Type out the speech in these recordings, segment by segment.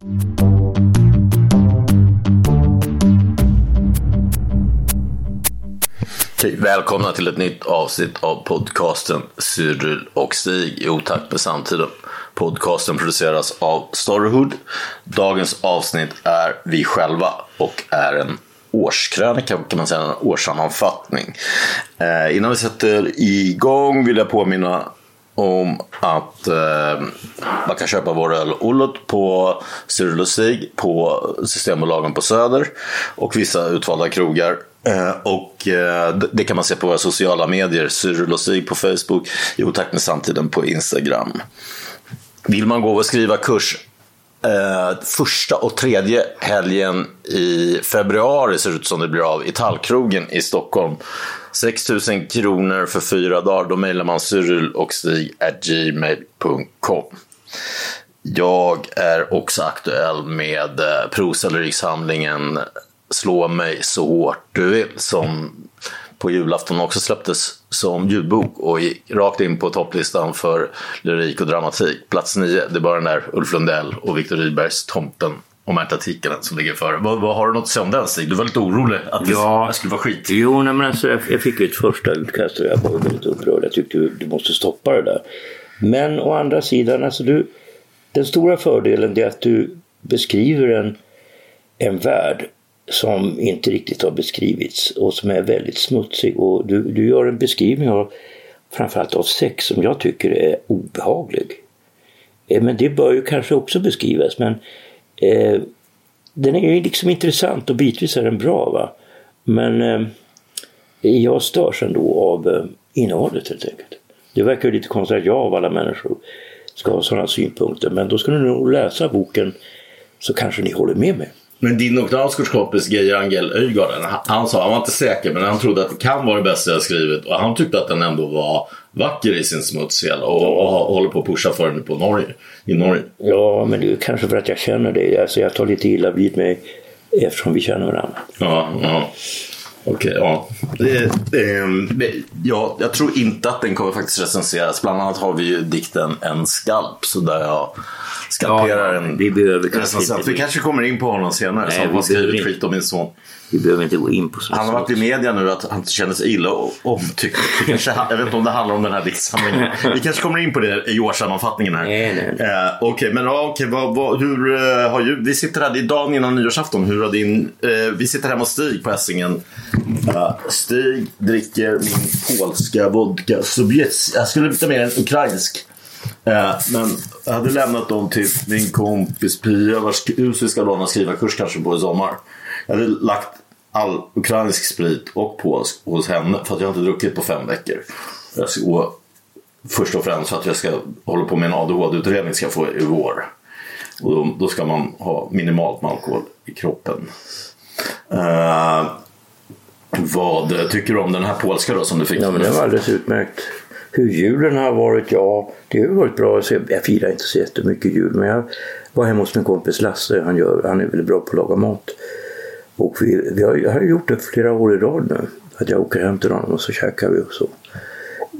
Okej, välkomna till ett nytt avsnitt av podcasten Cyril och Stig i otakt med samtiden. Podcasten produceras av Storyhood. Dagens avsnitt är vi själva och är en årskrönika kan man säga, en årssammanfattning. Eh, innan vi sätter igång vill jag påminna om att eh, man kan köpa vår öl Ollot på Cyril och Stig på Systembolagen på Söder och vissa utvalda krogar. Eh, och eh, det kan man se på våra sociala medier, Cyril och Stig på Facebook, i otakt med samtiden på Instagram. Vill man gå och skriva kurs eh, första och tredje helgen i februari ser det ut som det blir av i Tallkrogen i Stockholm. 6 000 kronor för fyra dagar. Då mejlar man Cyril och Stig gmail.com. Jag är också aktuell med eh, prosalyrikssamlingen Slå mig så hårt du vill som på julafton också släpptes som ljudbok och gick rakt in på topplistan för lyrik och dramatik. Plats nio, det är bara den där Ulf Lundell och Viktor Rydbergs Tomten och Märta Tikkanen som ligger före. Vad, vad, har du något att säga om den Stig? Du var lite orolig att det, Ja. skulle vara skit. Jo, nej, men alltså, jag, jag fick ju ett första utkast och jag var väldigt upprörd. Jag tyckte du, du måste stoppa det där. Men å andra sidan, alltså du, den stora fördelen är att du beskriver en, en värld som inte riktigt har beskrivits och som är väldigt smutsig. Och du, du gör en beskrivning av framförallt av sex som jag tycker är obehaglig. Eh, Men det bör ju kanske också beskrivas. Men eh, den är ju liksom intressant och bitvis är den bra. va. Men eh, jag störs ändå av eh, innehållet helt enkelt. Det verkar ju lite konstigt att jag av alla människor ska ha sådana synpunkter. Men då ska ni nog läsa boken så kanske ni håller med mig. Men din och Knausgårds kompis Geir Angel Öjgarden, han, han sa, han var inte säker, men han trodde att det kan vara det bästa jag skrivit. Och han tyckte att den ändå var vacker i sin smutsfel och, och, och håller på att pusha för den på Norge, i Norge. Ja, men det är kanske för att jag känner det. Alltså jag tar lite illa vid mig eftersom vi känner varandra. Ja, ja. Okej, ja. Det, det, det, ja. Jag tror inte att den kommer faktiskt recenseras. Bland annat har vi ju dikten En skalp, så där jag skalperar Ja, en vi behöver recensent. Vi kanske kommer in på honom senare, Nej, vi har skrivit skit om min son. Vi behöver inte gå in på sånt. Han har varit i media nu att han känner sig illa omtyckt. Jag vet inte om det handlar om den här diktsamlingen. Vi kanske kommer in på det i årssammanfattningen här. Nej, nej, nej. Eh, Okej, men ja, okej, vad, vad, hur eh, har ju, vi sitter här, det är dagen innan nyårsafton. Hur har din, eh, vi sitter hemma hos Stig på Essingen. Eh, Stig dricker min polska vodka Sobiets. Jag skulle lite mer en ukrainsk. Eh, men jag hade lämnat dem till min kompis Pia vars hus vi ska låna skrivarkurs kanske på i sommar. Jag hade lagt all ukrainsk sprit och polsk hos henne för att jag inte druckit på fem veckor. Jag ska gå först och främst för att jag ska hålla på med en ADHD-utredning ska jag få i vår. Och då, då ska man ha minimalt med alkohol i kroppen. Eh, vad tycker du om den här polska då som du fick? Ja, men det var alldeles utmärkt. Hur julen har varit? Ja, det har varit bra. Så jag, jag firar inte så jättemycket jul, men jag var hemma hos min kompis Lasse. Han, gör, han är väldigt bra på att laga mat. Och vi, vi har, jag har gjort det flera år i rad nu. Att jag åker hem till honom och så käkar vi och så.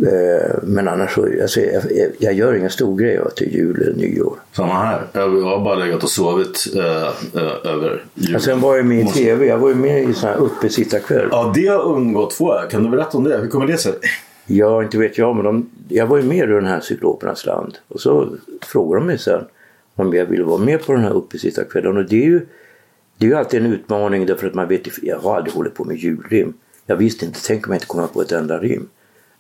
Eh, Men annars så, alltså, jag, jag, gör ingen stor grej av är jul eller nyår. Samma här. Jag har bara legat och sovit eh, eh, över jul. Och sen var jag med i TV. Jag var ju med i sån här uppesittarkväll. Ja, det har undgått få. Kan du berätta om det? Hur kommer det sig? Ja, inte vet jag, men de, jag var ju med i den här cyklopernas land. Och så frågade de mig sen om jag ville vara med på den här uppesittarkvällen. Och det är ju, det är ju alltid en utmaning därför att man vet, jag har aldrig hållit på med julrim. Jag visste inte, tänk om jag inte kommer på ett enda rim.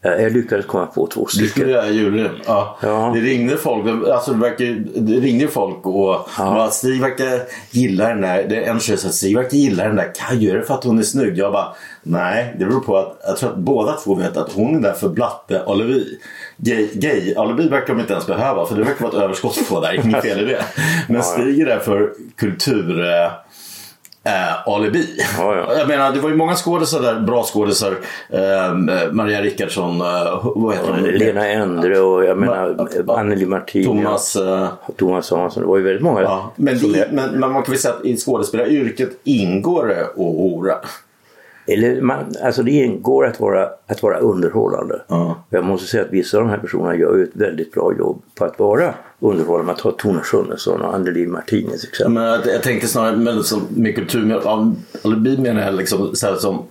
Eh, Jag lyckades komma på två Du skulle stycken. göra julrim. Ja. Ja. Det ringde folk. Alltså det, verkar, det ringde folk och ja. Stig verkar gilla den där. Det är en tjej som Stig verkar gilla den där Kajo. Är det för att hon är snygg? Jag bara nej. Det beror på att jag tror att båda två vet att hon är där för blatte alibi. Gay, gay alibi verkar de inte ens behöva för det verkar vara ett överskott på där. Inget fel i det. Men Stig är där för kultur... Eh, eh, alibi. Ja, ja. Jag menar, det var ju många skådisar där, bra skådisar. Eh, Maria Rickardsson, eh, vad heter hon? Lena Endre och jag menar Ma- Anneli Martin. Thomas. Eh, Thomas Hansson. Det var ju väldigt många. ja. men, det, men, men man kan väl säga att i skådespelaryrket ingår det att hora. Eller man, alltså det ingår att vara, att vara underhållande. Ja. Jag måste säga att vissa av de här personerna gör ett väldigt bra jobb på att vara underhållande. Man tar Tone Schunnesson och Anneli Martin till exempel. Men jag, jag tänkte snarare med, som, med kultur, med, alibi menar jag liksom så som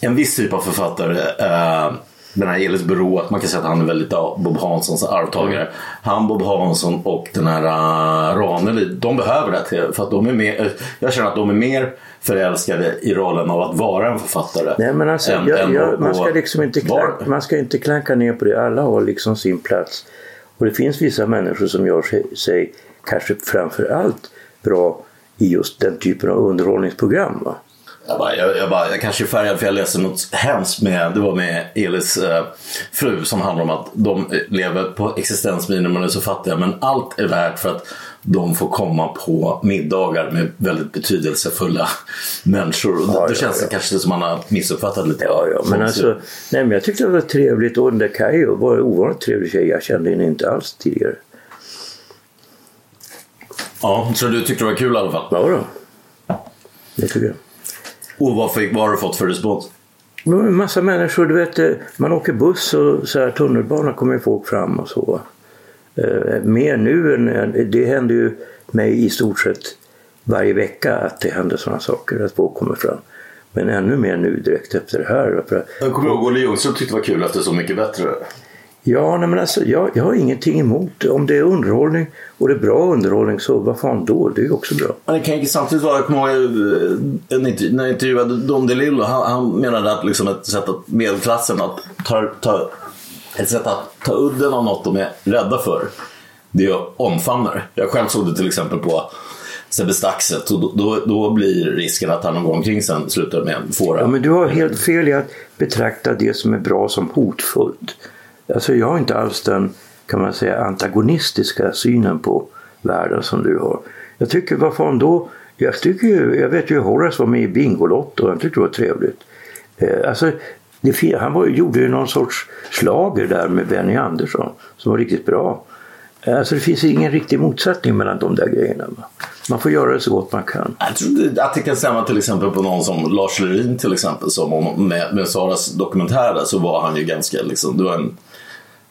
en viss typ av författare. Eh, den här Elis Bero, att man kan säga att han är väldigt ja, Bob Hanssons arvtagare. Han, Bob Hansson och den här uh, Ranelid, de behöver det till, för att de är mer, eh, jag känner att de är mer förälskade i rollen av att vara en författare. Nej men alltså, än- jag, än jag, man, ska liksom inte klanka, man ska inte klanka ner på det. Alla har liksom sin plats. Och det finns vissa människor som gör sig, sig kanske framför allt bra i just den typen av underhållningsprogram. Va? Jag, bara, jag, jag, bara, jag kanske är färgad för jag läste något hemskt med, det var med Elis eh, fru som handlar om att de lever på existensminimum och är så fattiga men allt är värt för att de får komma på middagar med väldigt betydelsefulla människor. Och Ja, då ja, känns det ja. kanske som man har missuppfattat lite. Ja, ja, men alltså, nej, men jag tyckte det var trevligt och den där Kajo var en ovanligt trevlig tjej. Jag kände henne inte alls tidigare. Ja, så du tyckte det var kul i alla fall? Ja, då. Det tycker jag. Och vad, fick, vad har du fått för respons? En massa människor, du vet, eh, man åker buss och så här, tunnelbana kommer folk fram och så. Eh, mer nu än, det händer ju mig i stort sett varje vecka att det händer sådana saker, att folk kommer fram. Men ännu mer nu direkt efter det här. Jag kommer ihåg Olle Ljungström tyckte det var kul efter Så mycket bättre. Ja, nej, men alltså, jag, jag har ingenting emot Om det är underhållning och det är bra underhållning så vad fan då? Det är ju också bra. Men det kan ju samtidigt vara, jag kommer ihåg eh, när jag intervjuade Don DeLillo, han, han menade att liksom ett sätt att medelklassen att ta, ta, ett sätt att ta udden av något de är rädda för, det är att omfamna det. Jag själv såg det till exempel på Sebbe Staxet och då, då, då blir risken att han någon gång kring sen slutar med en fåra. Ja, men du har helt fel i att betrakta det som är bra som hotfullt. Alltså jag har inte alls den, kan man säga, antagonistiska synen på världen som du har. Jag tycker, vad fan då? Jag, tycker ju, jag vet ju Horace var med i Bingolotto och han tyckte det var trevligt. Eh, alltså, det, han var, gjorde ju någon sorts slager där med Benny Andersson som var riktigt bra. Eh, Alltså det finns ingen riktig motsättning mellan de där grejerna. Va? Man får göra det så gott man kan. Jag tror det- att det kan stämma till exempel på någon som Lars Lerin till exempel. Som med, med Saras dokumentärer så var han ju ganska liksom, det var en,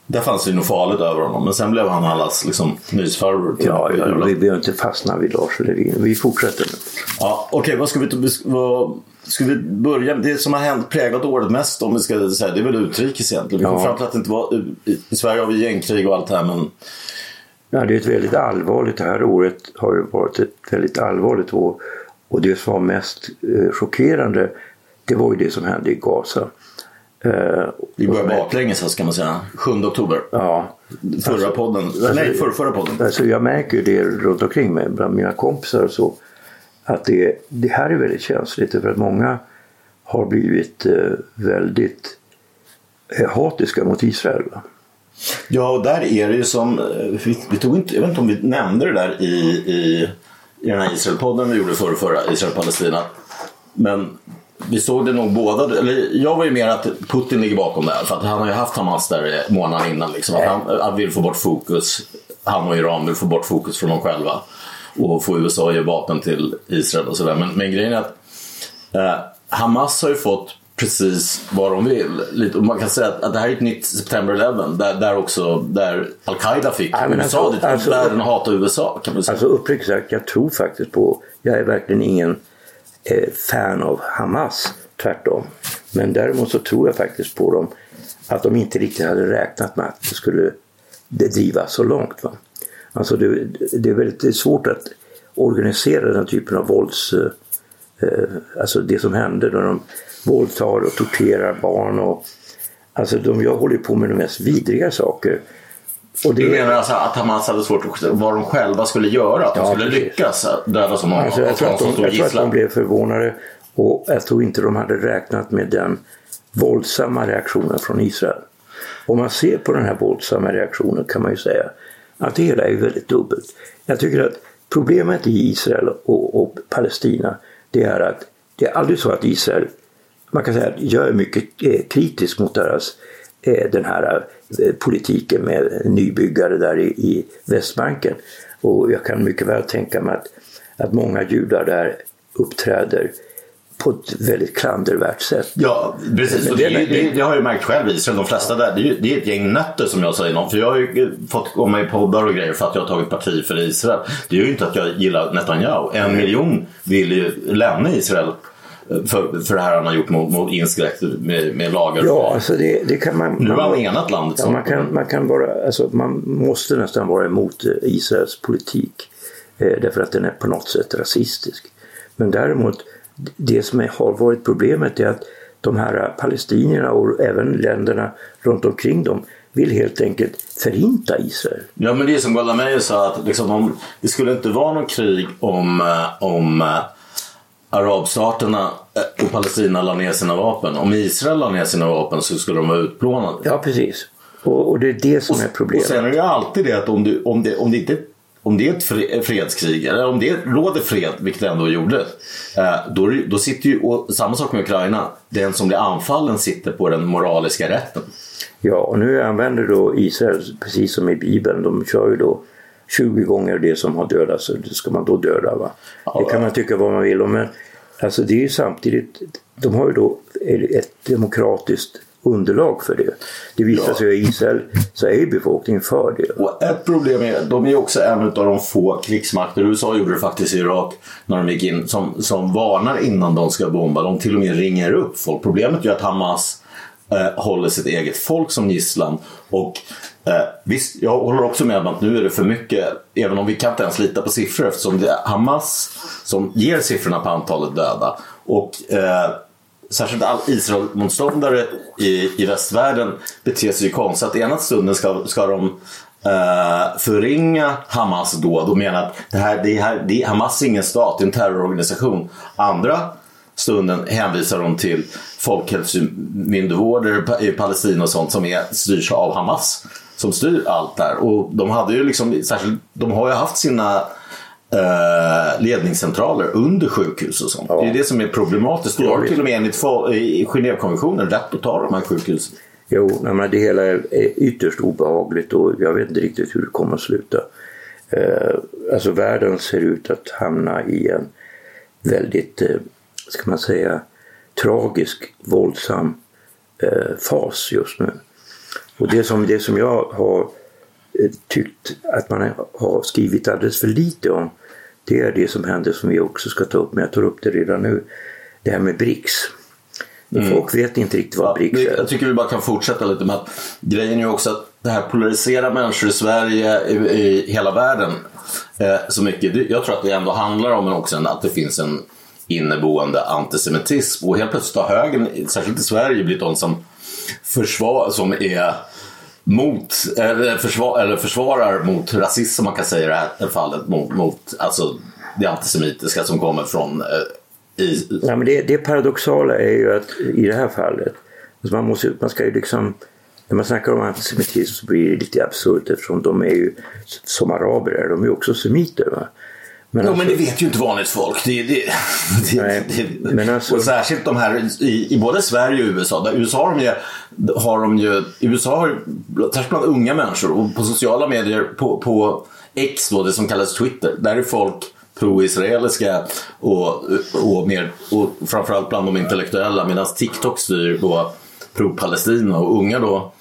där fanns det ju något farligt över honom. Men sen blev han allas liksom, mysfarbror. Ja, ja, vi behöver inte fastna vid Lars Lerin. Vi fortsätter nu. Ja, Okej, vad ska vi, vad, ska vi börja? Det som har hänt, präglat året mest om vi ska säga, det är väl utrikes egentligen. Vi kom Ja. fram till att det inte var, i, I Sverige har vi gängkrig och allt det här men Ja, det är ett väldigt allvarligt, det här året har ju varit ett väldigt allvarligt år. Och det som var mest eh, chockerande, det var ju det som hände i Gaza. Eh, vi börjar baklänges här ska man säga. 7 oktober. Ja, Förra podden, nej förra, förra podden. alltså jag märker det runt omkring mig, bland mina kompisar och så. Att det, det här är väldigt känsligt för att många har blivit eh, väldigt eh, hatiska mot Israel. Ja, och där är det ju som, vi, vi tog inte, jag vet inte om vi nämnde det där i, i, i den här Israelpodden vi gjorde förra, förra Israel-Palestina. Men vi såg det nog båda, eller jag var ju mer att Putin ligger bakom det här. För att han har ju haft Hamas där månaden innan. Liksom, att han att vill få bort fokus, han och Iran vill få bort fokus från dem själva. Och få USA att ge vapen till Israel och sådär. Men, men grejen är att Eh, Hamas har ju fått precis vad de vill. Lite, man kan säga att, att det här är ett nytt September 11 där, där också där Al-Qaida fick men USA alltså- dit. alltså- världen hatar USA kan man säga. Alltså uppriktigt sagt, jag tror faktiskt på, jag är verkligen ingen Eh, fan av Hamas, tvärtom. Men däremot så tror jag faktiskt på dem att de inte riktigt hade räknat med att det skulle drivas så långt. Va? Alltså det, det är väldigt svårt att organisera den typen av vålds... Eh, eh alltså det som hände när de våldtar och torterar barn och Alltså de jag håller på med de mest vidriga saker. Och det... Du menar alltså att Hamas hade svårt att vad de själva skulle göra? Att de skulle precis. lyckas döda så många? Alltså, jag tror, att de, jag tror att de blev förvånade och jag tror inte de hade räknat med den våldsamma reaktionen från Israel. Om man ser på den här våldsamma reaktionen kan man ju säga att det hela är väldigt dubbelt. Jag tycker att problemet i Israel och, och Palestina det är att det är aldrig så att Israel, man kan säga att jag är mycket eh, kritisk mot deras den här eh, politiken med nybyggare där i, i Västbanken. Och jag kan mycket väl tänka mig att, att många judar där uppträder på ett väldigt klandervärt sätt. Ja, precis. Och det, det, det, det har jag ju märkt själv i Israel. De flesta där, det är, det är ett gäng nötter som jag säger. För jag har ju fått komma i poddar och grejer för att jag har tagit parti för Israel. Det är ju inte att jag gillar Netanyahu. En miljon vill ju lämna Israel för, för det här han har gjort mot, mot inskränkt med, med lagar. Ja, alltså det, det kan man... Nu har han enat landet. Ja, man, kan, man, kan bara, alltså, man måste nästan vara emot Israels politik. Eh, därför att den är på något sätt rasistisk. Men däremot det som har varit problemet är att de här palestinierna och även länderna runt omkring dem vill helt enkelt förinta Israel. Ja men det är som Golda Meir sa att liksom om, det skulle inte vara någon krig om, eh, om uh, arabstaterna och Palestina la ner sina vapen. Om Israel la ner sina vapen så skulle de vara utplånade. Ja precis. Och, och det är det som och, är problemet. Och sen är det alltid det att om, du, om, det, om det inte om det är ett fredskrig, eller om det råder fred, vilket det ändå gjorde, eh, då, då sitter ju, och samma sak med Ukraina, den som blir anfallen sitter på den moraliska rätten. Ja, och nu använder då Israel, precis som i Bibeln, de kör ju då 20 gånger det som har dödats, det ska man då döda. Va? Det kan man tycka vad man vill om, men alltså det är ju samtidigt, de har ju då ett demokratiskt underlag för det. Det visar sig att i Israel så är befolkningen för det. Och ett problem är de är också en av de få krigsmakter, USA gjorde det faktiskt i Irak när de gick in, som, som varnar innan de ska bomba. De till och med ringer upp folk. Problemet är att Hamas eh, håller sitt eget folk som gisslan. Och eh, visst, jag håller också med om att nu är det för mycket, även om vi kan inte ens lita på siffror eftersom det är Hamas som ger siffrorna på antalet döda. Och eh, särskilt all Israel-motståndare i, i västvärlden beter sig ju konstigt. Att ena stunden ska, ska de eh, förringa Hamas dåd och mena att det här, det här, det, Hamas är ingen stat, det är en terrororganisation. Andra stunden hänvisar de till folkhälsomyndigheter i Palestina och sånt som är, styrs av Hamas som styr allt där. Och de hade ju liksom, särskilt, de har ju haft sina eh, ledningscentraler under sjukhus och sånt. Ja. Det är det som är problematiskt. Du har till och med enligt Genèvekonventionen rätt att ta de här sjukhusen. Jo, men det hela är ytterst obehagligt och jag vet inte riktigt hur det kommer att sluta. Eh, alltså världen ser ut att hamna i en väldigt, eh, ska man säga, tragisk, våldsam eh, fas just nu. Och det som, det som jag har tyckt att man har skrivit alldeles för lite om det är det som händer som vi också ska ta upp, men jag tar upp det redan nu. Det här med BRICS. Mm. Folk vet inte riktigt vad ja, BRICS är. Jag tycker vi bara kan fortsätta lite med att grejen är ju också att det här polariserar människor i Sverige, i, i hela världen eh, så mycket. Jag tror att det ändå handlar om också att det finns en inneboende antisemitism och helt plötsligt har högern, särskilt i Sverige, blivit de som försvar, som är mot, eller, försvar, eller försvarar mot rasism som man kan säga i det här fallet, mot, mot alltså det antisemitiska som kommer från eh, i... Ja, men det, det paradoxala är ju att i det här fallet, alltså man, måste, man ska ju liksom när man snackar om antisemitism så blir det lite absurt eftersom de är ju som araber är de ju också semiter. Va? Men, jo, alltså, men det vet ju inte vanligt folk. Det, det, det, men alltså, och särskilt de här i, i, både Sverige och USA. Där USA har de ju, har de ju USA har, särskilt bland unga människor och på sociala medier, på, på X då, det som kallas Twitter, där är folk pro-israeliska och, och, mer, och framförallt bland de intellektuella medan TikTok styr då pro-Palestina och unga då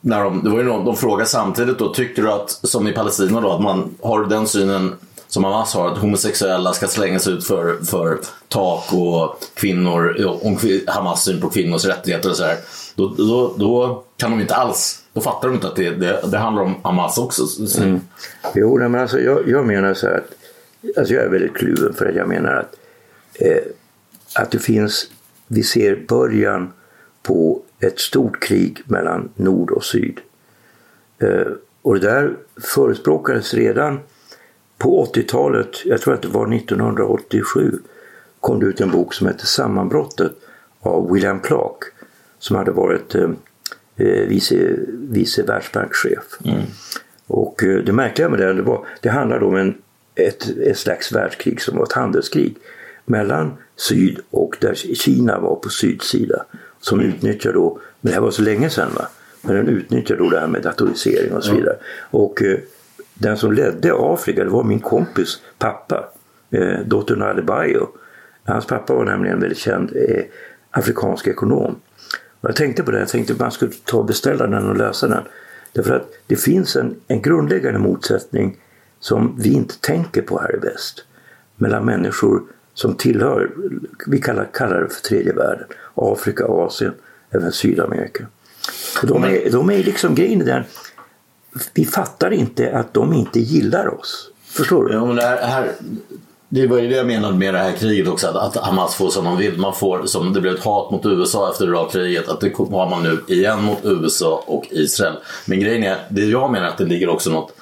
när de, det var ju någon, de frågade samtidigt då, tycker du att, som i Palestina då, att man har den synen som Hamas har, att homosexuella ska slängas ut för, för tak och kvinnor, om Hamas syn på kvinnors rättigheter och sådär. Då, då, då kan de inte alls, då fattar de inte att det, det, det handlar om Hamas också. Mm. Jo, men alltså jag, jag menar så här att, alltså jag är väldigt kluven för att jag menar att, eh, att det finns, vi ser början på ett stort krig mellan nord och syd. Eh, och det där förespråkades redan på 80-talet, jag tror att det var 1987, kom det ut en bok som hette Sammanbrottet av William Clark som hade varit eh, eh vice, vice världsbankschef. Mm. Och eh, det märkliga med det, det, var, det handlade om en, ett, ett slags världskrig som var ett handelskrig mellan syd och där Kina var på sydsida. Som utnyttjar då, men det här var så länge sedan va, men den utnyttjar då det här med datorisering och så vidare. Och eh, den som ledde Afrika det var min kompis pappa, eh, dottern Adebayo. Hans pappa var nämligen en väldigt känd eh, afrikansk ekonom. Och jag tänkte på det, jag tänkte att man skulle ta och beställa den och läsa den. Därför att det finns en, en grundläggande motsättning som vi inte tänker på här i väst. Mellan människor som tillhör, vi kallar, kallar det för tredje världen. Afrika, Asien, även Sydamerika. Och de, är, de är liksom grejen den, vi fattar inte att de inte gillar oss. Förstår du? Ja, men det, här, här, det var ju det jag menade med det här kriget också, att, att Hamas får som de vill. Man får, som det blev ett hat mot USA efter Irakkriget, att det har man nu igen mot USA och Israel. Men grejen är, det jag menar att det ligger också något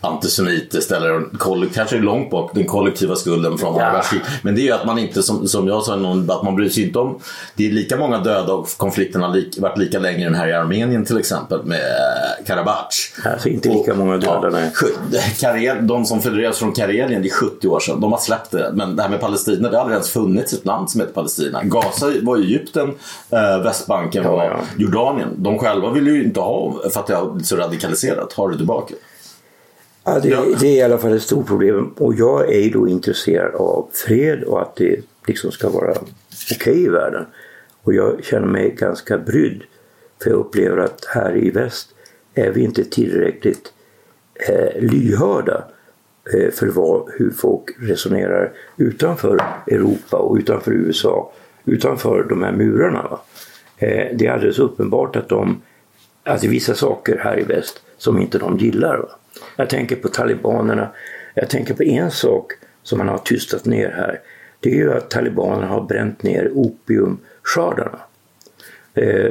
antisemitiskt eller kanske långt bak den kollektiva skulden från andra ja. Men det är ju att man inte, som, som jag sa någon debatt, man bryr sig inte om... Det är lika många döda och konflikten har lik, varit lika länge den här i Armenien till exempel med Karabach. Alltså inte lika många döda, nej. Karel, de som fördrevs från Karelien, det är 70 år sedan. De har släppt det. Men det här med Palestina, det har aldrig ens funnits ett land som heter Palestina. Gaza var Egypten, äh, Västbanken var ja, ja. Jordanien. De själva vill ju inte ha, för att det har så radikaliserat, ha det tillbaka. Ja, det, det, är i alla fall ett stort problem och jag är då intresserad av fred och att det liksom ska vara okej okay i världen. Och jag känner mig ganska brydd för jag upplever att här i väst är vi inte tillräckligt eh, lyhörda eh, för vad, hur folk resonerar utanför Europa och utanför USA, utanför de här murarna. Eh, det är alldeles uppenbart att de, att det är vissa saker här i väst som inte de gillar. Va? Jag tänker på talibanerna. Jag tänker på en sak som man har tystat ner här. Det är ju att talibanerna har bränt ner opiumskördarna. Eh,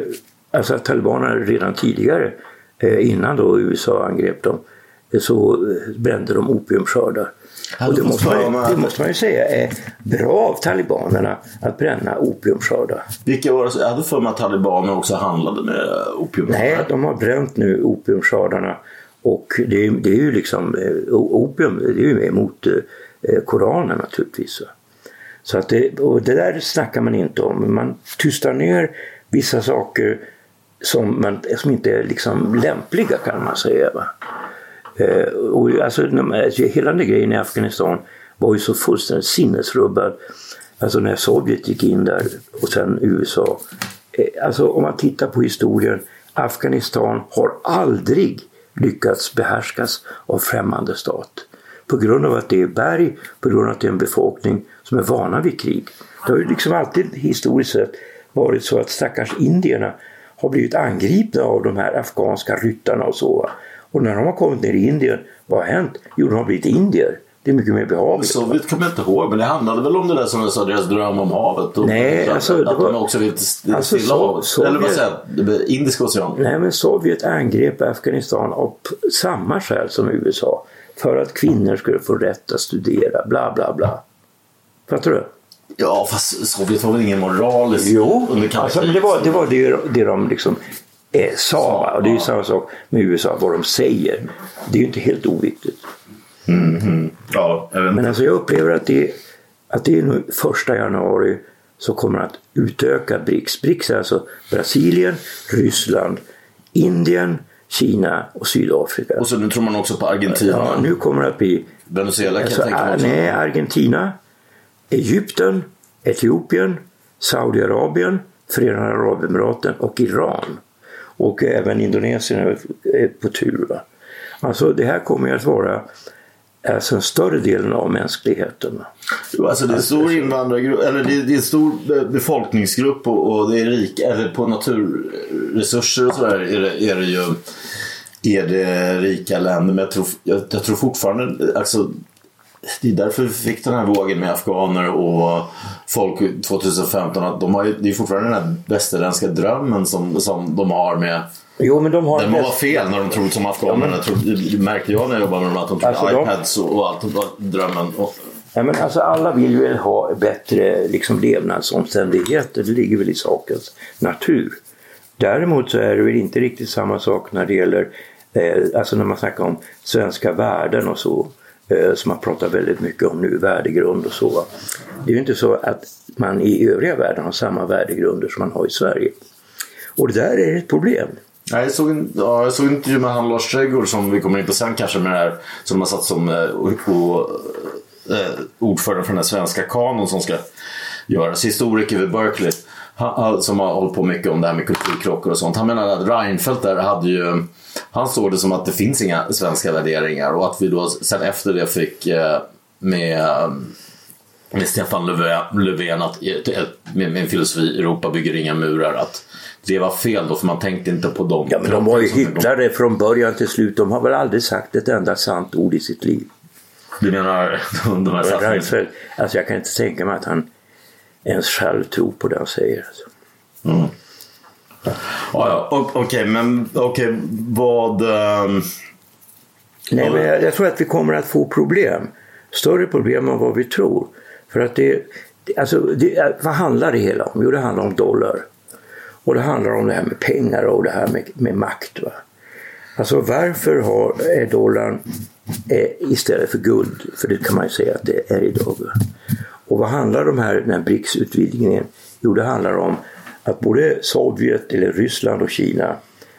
alltså att talibanerna redan tidigare, eh, innan då USA angrep dem, eh, så eh, brände de opiumskördar. Och det måste, man, det måste man ju säga är bra av talibanerna att bränna opiumskördar. Vilka var det? Jag hade för mig att talibaner också handlade med opium. Nej, de har bränt nu opiumskördarna och det, det är ju liksom, eh, opium det är ju emot eh, Koranen naturligtvis. Så att det, och det där snackar man inte om. Man tystar ner vissa saker som, man, som inte är liksom lämpliga kan man säga. Va? Eh, och alltså, alltså, hela den grejen i Afghanistan var ju så fullständigt sinnesrubbad. Alltså när Sovjet gick in där och sen USA. Eh, alltså om man tittar på historien, Afghanistan har aldrig lyckats behärskas av främmande stat. På grund av att det är berg, på grund av att det är en befolkning som är vana vid krig. Det har ju liksom alltid historiskt sett varit så att stackars indierna har blivit angripna av de här afghanska ryttarna och så. Och när de har kommit ner i Indien, vad har hänt? Jo, de har blivit indier. Det är mycket mer behagligt. Sovjet kommer jag inte ihåg, men det handlade väl om det där som jag sa, deras dröm om havet? Och nej, alltså, att, att var, de också vill till alltså, Stilla havet. Sovjet, Eller vad säger jag? Indiska oceanen? Nej, men Sovjet angrep Afghanistan av samma skäl som USA. För att kvinnor skulle få rätt att studera, bla bla bla. Fattar du? Ja, fast Sovjet var väl ingen moralisk Jo, alltså, men det var det, var det, det de liksom eh, sa. Och det är ju samma sak med USA, vad de säger. Det är ju inte helt oviktigt. Mm, mm. Ja, Men alltså jag upplever att det, att det är nu första januari så kommer att utöka BRICS. BRICS är alltså Brasilien, Ryssland, Indien, Kina och Sydafrika. Och så nu tror man också på Argentina? Ja, nu kommer det att bli... Venezuela kan alltså, jag tänka mig också. Nej, Argentina, Egypten, Etiopien, Saudiarabien, Förenade Arabemiraten och Iran. Och även Indonesien är på tur. Va? Alltså det här kommer att vara alltså en större delen av mänskligheten. Jo, alltså det är en stor invandrargrupp, eller det är, det är en stor befolkningsgrupp och, och det är rik, eller på naturresurser och sådär är det, är det ju är det rika länder. Men jag tror, jag, jag tror fortfarande, alltså det är därför vi fick den här vågen med afghaner och folk 2015. Att de har ju, det är fortfarande den här västerländska drömmen som, som de har med Jo, men de har... Den må vara fel när de tror som afghanerna. Ja, det märkte jag när jag jobbade med dem att de trodde alltså, iPads de... och allt var drömmen. Och... Ja, men alltså, alla vill ju ha bättre liksom, levnadsomständigheter. Det ligger väl i sakens natur. Däremot så är det väl inte riktigt samma sak när det gäller eh, alltså när man snackar om svenska värden och så eh, som man pratar väldigt mycket om nu, värdegrund och så. Det är ju inte så att man i övriga världen har samma värdegrunder som man har i Sverige. Och det där är ett problem. Nej, jag såg en, ja, jag såg en intervju med han Lars Trädgård som vi kommer in på sen kanske med det här som har satt som eh, och, och, eh, ordförande för den här svenska kanon som ska göras. Historiker vid Berkeley han, som har hållit på mycket om det här med kulturkrockar och sånt. Han menar att Reinfeldt där hade ju han såg det som att det finns inga svenska värderingar och att vi då sen efter det fick eh, med med Stefan Löfven att med en filosofi Europa bygger inga murar att det var fel då för man tänkte inte på dem. Ja men de var ju hycklare från början till slut. De har väl aldrig sagt ett enda sant ord i sitt liv. Du menar de här satsningarna? Alltså jag kan inte tänka mig att han ens själv tror på det han säger. Alltså. Mm. Ja, ja. Okej, okay, men okej, okay, vad... Um... Nej, men jag, jag, tror att vi kommer att få problem. Större problem än vad vi tror. För att det, alltså, det, vad handlar det hela om? Jo, det handlar om dollar. Och det handlar om det här med pengar och det här med, med makt. Va? Alltså varför har, är dollarn eh, istället för guld? För det kan man ju säga att det är idag. Va? Och vad handlar de här, den här BRICS-utvidgningen? Jo, det handlar om att både Sovjet, eller Ryssland och Kina,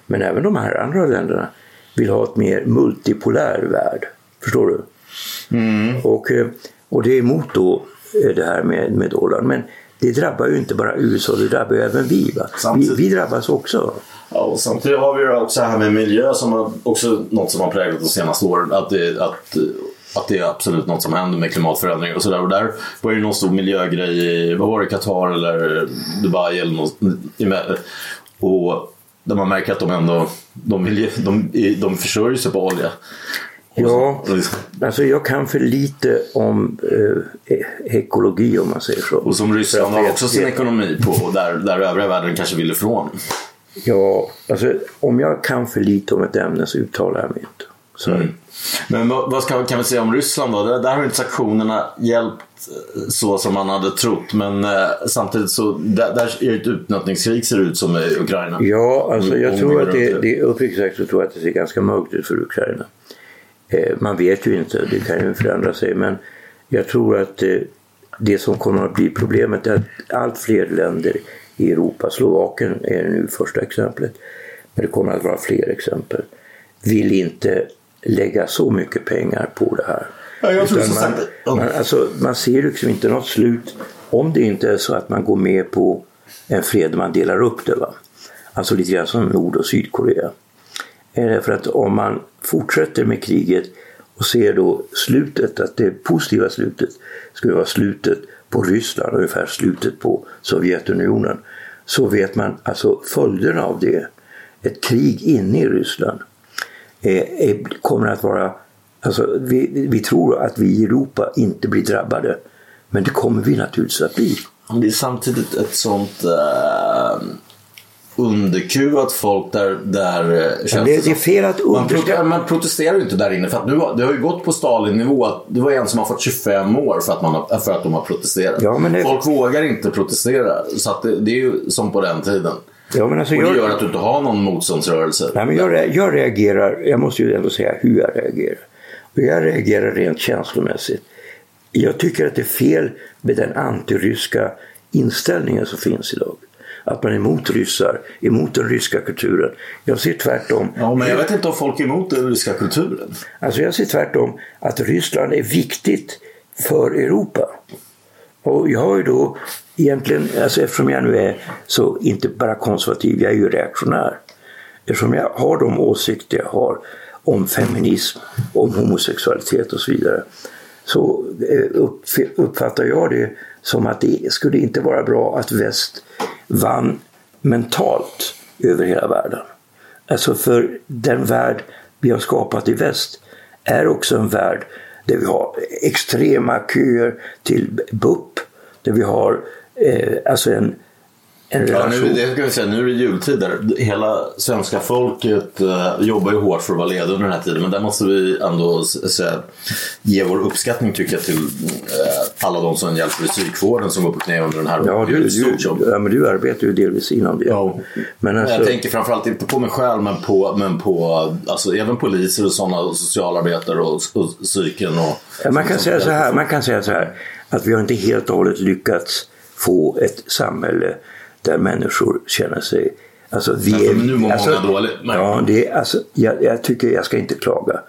men även de här andra länderna, vill ha ett mer multipolär värld. Förstår du? Mm. Och, eh, och det är emot då det här med, med dollarn. Men det drabbar ju inte bara USA, det drabbar ju även vi. Vi, vi drabbas också. Ja, och samtidigt har vi också det här med miljö som har också något som har präglat de senaste åren. Att, det, att, att det är absolut något som händer med klimatförändringar och sådär. Och där var det någon stor miljögrej i, vad var det, Qatar eller Dubai eller något. Och där man märker att de ändå de, vill, de, de försörjer sig på olja. Ja, alltså jag kan för lite om eh, ekologi om man säger så. Och som Ryssland har också sin ekonomi på där, där övriga världen kanske vill ifrån. Ja, alltså om jag kan för lite om ett ämne så uttalar jag mig inte. Så. Mm. Men vad ska, kan vi säga om Ryssland då? Där, där har inte sanktionerna hjälpt eh, så som man hade trott. Men eh, samtidigt så där, där är det ett utnötningskrig ser det ut som i Ukraina. Ja, alltså jag tror att det, det uppriktigt sagt så tror jag att det ser ganska mörkt ut för Ukraina. Eh, man vet ju inte, det kan ju förändra sig. Men jag tror att eh, det som kommer att bli problemet är att allt fler länder i Europa, Slovakien är nu första exemplet, men det kommer att vara fler exempel, vill inte lägga så mycket pengar på det här. Ja, man, man, alltså, man ser liksom inte något slut om det inte är så att man går med på en fred man delar upp det. Va? Alltså lite grann som Nord och Sydkorea är därför att om man fortsätter med kriget och ser då slutet, att det positiva slutet skulle vara slutet på Ryssland, ungefär slutet på Sovjetunionen, så vet man alltså följderna av det. Ett krig inne i Ryssland eh, kommer att vara, alltså vi, vi tror att vi i Europa inte blir drabbade, men det kommer vi naturligtvis att bli. Det är samtidigt ett sånt äh underkuvat folk där, där eh, känns det, det är fel att man, protesterar, man protesterar ju inte där inne. För att nu, det har ju gått på Stalin-nivå. Det var en som har fått 25 år för att, man har, för att de har protesterat. Ja, det... Folk vågar inte protestera. Så att det, det, är ju som på den tiden. Ja, men alltså och det jag... gör att du inte har någon motståndsrörelse. Nej, men jag, jag reagerar, jag måste ju ändå säga hur jag reagerar. Och jag reagerar rent känslomässigt. Jag tycker att det är fel med den antiryska inställningen som finns idag att man är emot ryssar, emot den ryska kulturen. Jag ser tvärtom. Ja, men jag vet inte om folk är emot den ryska kulturen. Alltså jag ser tvärtom att Ryssland är viktigt för Europa. Och jag har ju då egentligen, alltså eftersom jag nu är så inte bara konservativ, jag är ju reaktionär. Eftersom jag har de åsikter jag har om feminism, om homosexualitet och så vidare. Så eh, uppfattar jag det som att det skulle inte vara bra att väst vann mentalt över hela världen. Alltså för den värld vi har skapat i väst är också en värld där vi har extrema köer till BUP, där vi har eh, alltså en, en Ja, nu, det ska vi säga, nu är det jultider. Hela svenska folket eh, jobbar ju hårt för att vara lediga under den här tiden. Men där måste vi ändå säga, ge vår uppskattning tycker jag till eh, alla de som hjälper i psykvården som går på knä under den här. Ja, du, du, ja, men du arbetar ju delvis inom det. Ja. Men alltså, Jag tänker framförallt inte på mig själv men på, men på alltså, även poliser och sådana och socialarbetare och, och psyken. Och, Ja, man, kan säga så här, man kan säga så här att vi har inte helt och hållet lyckats få ett samhälle där människor känner sig... Alltså, vi är, nu mår alltså, många dåligt. Nej. Ja, det är, alltså, jag, jag tycker jag ska inte klaga.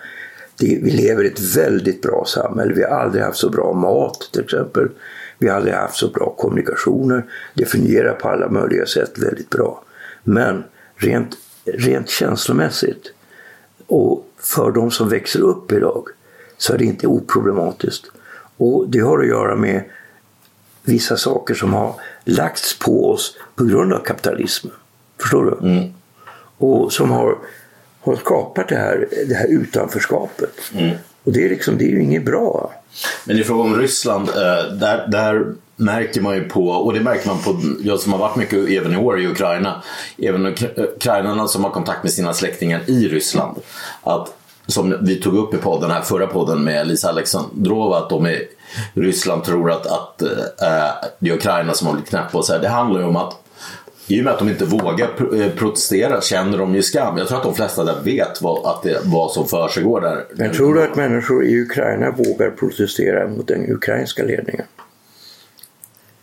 Det, vi lever i ett väldigt bra samhälle. Vi har aldrig haft så bra mat till exempel. Vi har aldrig haft så bra kommunikationer. Det fungerar på alla möjliga sätt väldigt bra. Men rent, rent känslomässigt och för de som växer upp idag så är det inte oproblematiskt. Och det har att göra med vissa saker som har lagts på oss på grund av kapitalismen. Förstår du? Och som har, har skapat det här, det här utanförskapet. Och det är, liksom, det är ju inget bra. Men i fråga om Ryssland, eh, där, där märker man ju på, och det märker man på, jag som har varit mycket även i år i Ukraina, även uk- ukrainarna som har kontakt med sina släktingar i Ryssland, att som vi tog upp i podden här, förra podden med Lisa Alexandrova, att de i Ryssland tror att, att eh, det är Ukraina som har blivit knäppa och så här. Det handlar ju om att i och med att de inte vågar eh, protestera känner de ju skam. Jag tror att de flesta där vet vad, att det, vad som försiggår där. Men tror du att människor i Ukraina vågar protestera mot den ukrainska ledningen?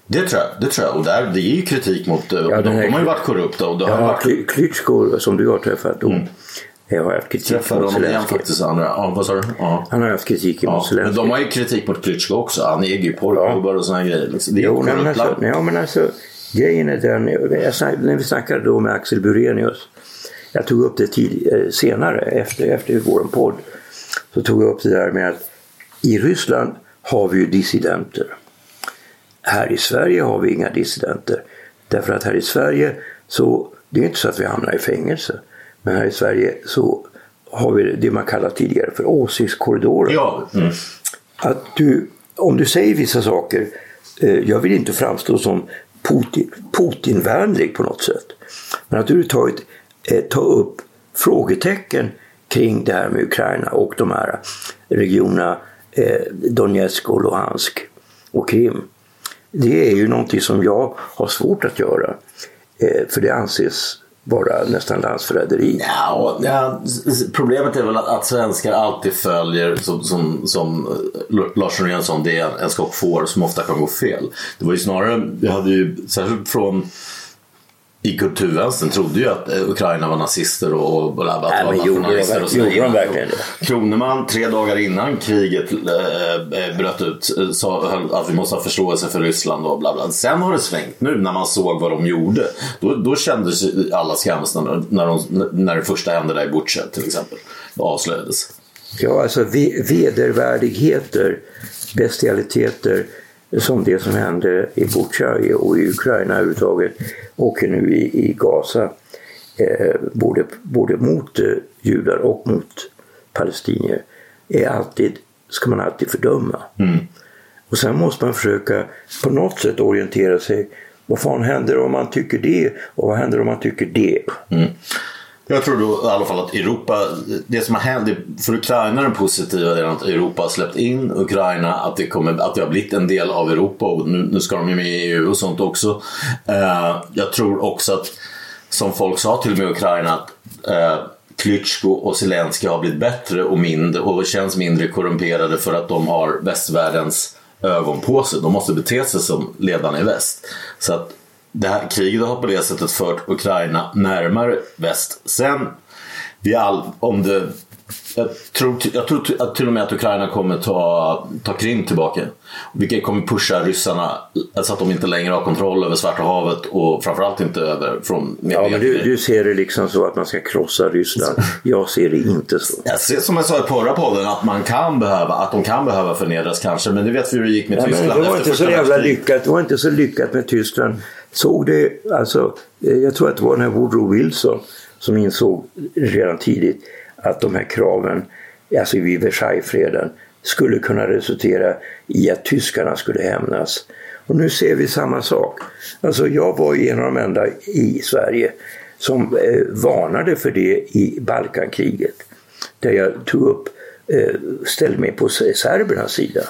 Det tror jag. Det tror jag. Och där, det är ju kritik mot... eh, Ja, de, den är- de har ju varit korrupta och det har Ja, varit... Kly- Klitschko som du har träffat, då, jag har haft kritik Träffade mot honom igen Zelenskyj. faktiskt. Andra. Ja, vad sa du? Ja. Han har haft kritik mot Ja, men Zelenskyj. de har ju kritik mot Klitschko också. Han äger ju porrklubbar och såna här grejer. Liksom. Det är Jo, men alltså, ja, men alltså, grejen är den, när vi snackade då med Axel Burenius, jag tog upp det tid, eh, senare efter, efter vår podd, så tog jag upp det där med att i Ryssland har vi ju dissidenter. Här i Sverige har vi inga dissidenter. Därför att här i Sverige så, det är inte så att vi hamnar i fängelse, men här i Sverige så har vi det man kallar tidigare för åsiktskorridorer Ja, mm. att du, om du säger vissa saker, eh, jag vill inte framstå som Putin, Putinvänlig på något sätt, men att du överhuvudtaget eh, tar upp frågetecken kring det här med Ukraina och de här regionerna eh, Donetsk och Luhansk och Krim. Det är ju någonting som jag har svårt att göra, eh, för det anses vara nästan landsförräderi. Ja, ja, problemet är väl att, att svenskar alltid följer, som, som, som eh, Lars Norén sa, det är en skock får som ofta kan gå fel. Det var ju snarare, vi hade ju särskilt från i kulturvänstern trodde ju att eh, Ukraina var nazister och, bla, bla, Nej, men gjorde de- och gjorde de verkligen det? Kroneman, tre dagar innan kriget eh, bröt ut, sa att vi måste ha förståelse för Ryssland och bla bla. Sen har det svängt nu när man såg vad de gjorde. Då, då kändes alla skamsna när, när, de, när det första hände där i Butja till exempel. Det avslöjades. Ja, alltså ve- vedervärdigheter, bestialiteter som det som hände i Butja och i Ukraina överhuvudtaget och nu i, i Gaza. Eh, både, både mot eh, judar och mot palestinier är alltid, ska man alltid fördöma. Och sen måste man försöka på något sätt orientera sig. Vad fan händer om man tycker det och vad händer om man tycker det? Jag tror då i alla fall att Europa, det som har hänt, för Ukraina är den positiva delen att Europa har släppt in Ukraina, att det, kommer, att det har blivit en del av Europa och nu, nu ska de ju med i EU och sånt också. Eh, jag tror också att, som folk sa till och med i Ukraina, att eh, Klitschko och Zelensky har blivit bättre och mindre och känns mindre korrumperade för att de har västvärldens ögon på sig. De måste bete sig som ledarna i väst. Så att det här kriget har på det sättet fört Ukraina närmare väst. Sen, vi all, om det, jag, tror, jag tror att till och med att Ukraina kommer ta, ta Krim tillbaka. Vilket kommer pusha ryssarna så att de inte längre har kontroll över Svarta havet och framförallt inte över från Ja, men du, du ser det liksom så att man ska krossa Ryssland. Jag ser det inte så. Jag ser, som jag sa i förra podden att man kan behöva, att de kan behöva förnedras kanske. Men det vet vi hur det gick med Ja, Tyskland det var inte så jävla lyckat. Det var inte så lyckat med Tyskland. Såg det, alltså, eh, jag tror att det var den här Woodrow Wilson som insåg redan tidigt att de här kraven, alltså vid Versaillesfreden, skulle kunna resultera i att tyskarna skulle hämnas. Och nu ser vi samma sak. Alltså jag var ju en av de enda i Sverige som eh, varnade för det i Balkankriget. Där jag tog upp, eh, ställde mig på serbernas sida.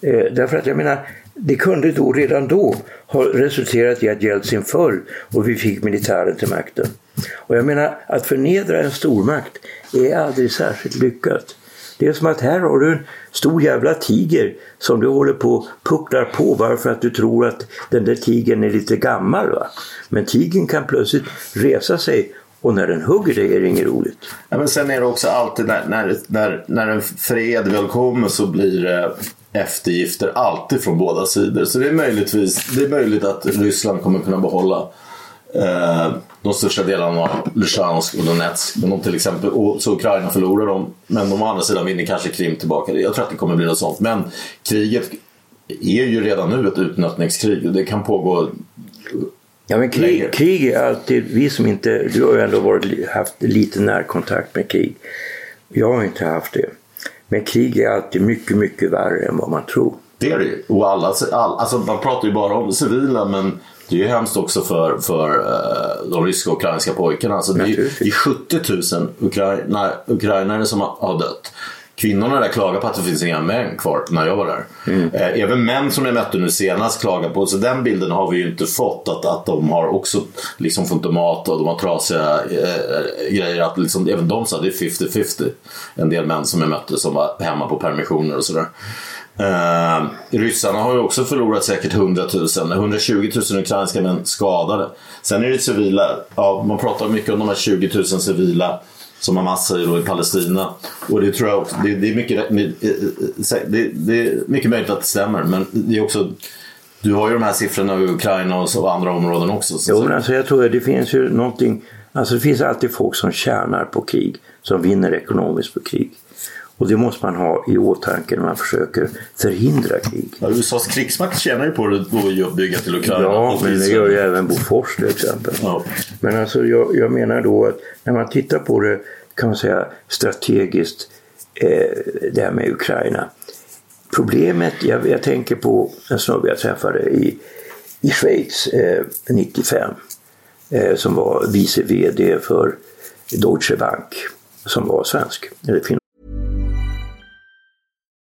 Eh, därför att jag menar, det kunde då redan då ha resulterat i att Jeltsin föll och vi fick militären till makten. Och jag menar, att förnedra en stormakt är aldrig särskilt lyckat. Det är som att här har du en stor jävla tiger som du håller på pucklar på bara för att du tror att den där tigern är lite gammal. Va? Men tigern kan plötsligt resa sig och när den hugger dig är det inget roligt. Ja, men sen är det också alltid när, när, när, när en fred väl kommer så blir det eftergifter alltid från båda sidor. Så det är, möjligtvis, det är möjligt att Ryssland kommer kunna behålla eh, de största delarna av Lychansk och Donetsk. Men de till exempel, och så Ukraina förlorar dem, men de å andra sidan vinner kanske Krim tillbaka. Jag tror att det kommer bli något sånt. Men kriget är ju redan nu ett utnötningskrig och det kan pågå Ja, men krig, krig är alltid, vi som inte, du har ju ändå varit, haft lite närkontakt med krig. Jag har inte haft det. Men krig är alltid mycket, mycket värre än vad man tror. Det är det ju. Och alla, all, alltså man pratar ju bara om civila men det är ju hemskt också för, för uh, de ryska och ukrainska pojkarna. Alltså det, är, det är 70 000 ukraina, ukrainare som har dött. Kvinnorna där klagar på att det finns inga män kvar när jag var där. Mm. Eh, även män som jag mötte nu senast klagar på, så den bilden har vi ju inte fått. Att, att de har också liksom fått mat och de har trasiga eh, grejer. Att liksom, även de sa det är 50-50. En del män som jag mötte som var hemma på permissioner och sådär. Eh, ryssarna har ju också förlorat säkert 100 000, 120 000 ukrainska män skadade. Sen är det civila, ja, man pratar mycket om de här 20 000 civila som Hamas säger då i Palestina. Och det tror jag också, det, det, är mycket, eh, eh, det, det, är mycket möjligt att det stämmer men det är också du har ju de här siffrorna i Ukraina och, så, och andra områden också. Så. Jo, men alltså jag tror att det finns ju någonting, alltså det finns alltid folk som tjänar på krig, som vinner ekonomiskt på krig. Och det måste man ha i åtanke när man försöker förhindra krig. Ja, USAs krigsmakt tjänar ju på att bygga till Ukraina. Ja, men det gör ju även Bofors till exempel. Ja. Men alltså jag, jag, menar då att när man tittar på det kan man säga strategiskt eh, det här med Ukraina. Problemet, jag, jag tänker på en snubbe jag träffade i, i Schweiz eh, 95 eh, som var vice VD för Deutsche Bank som var svensk. Eller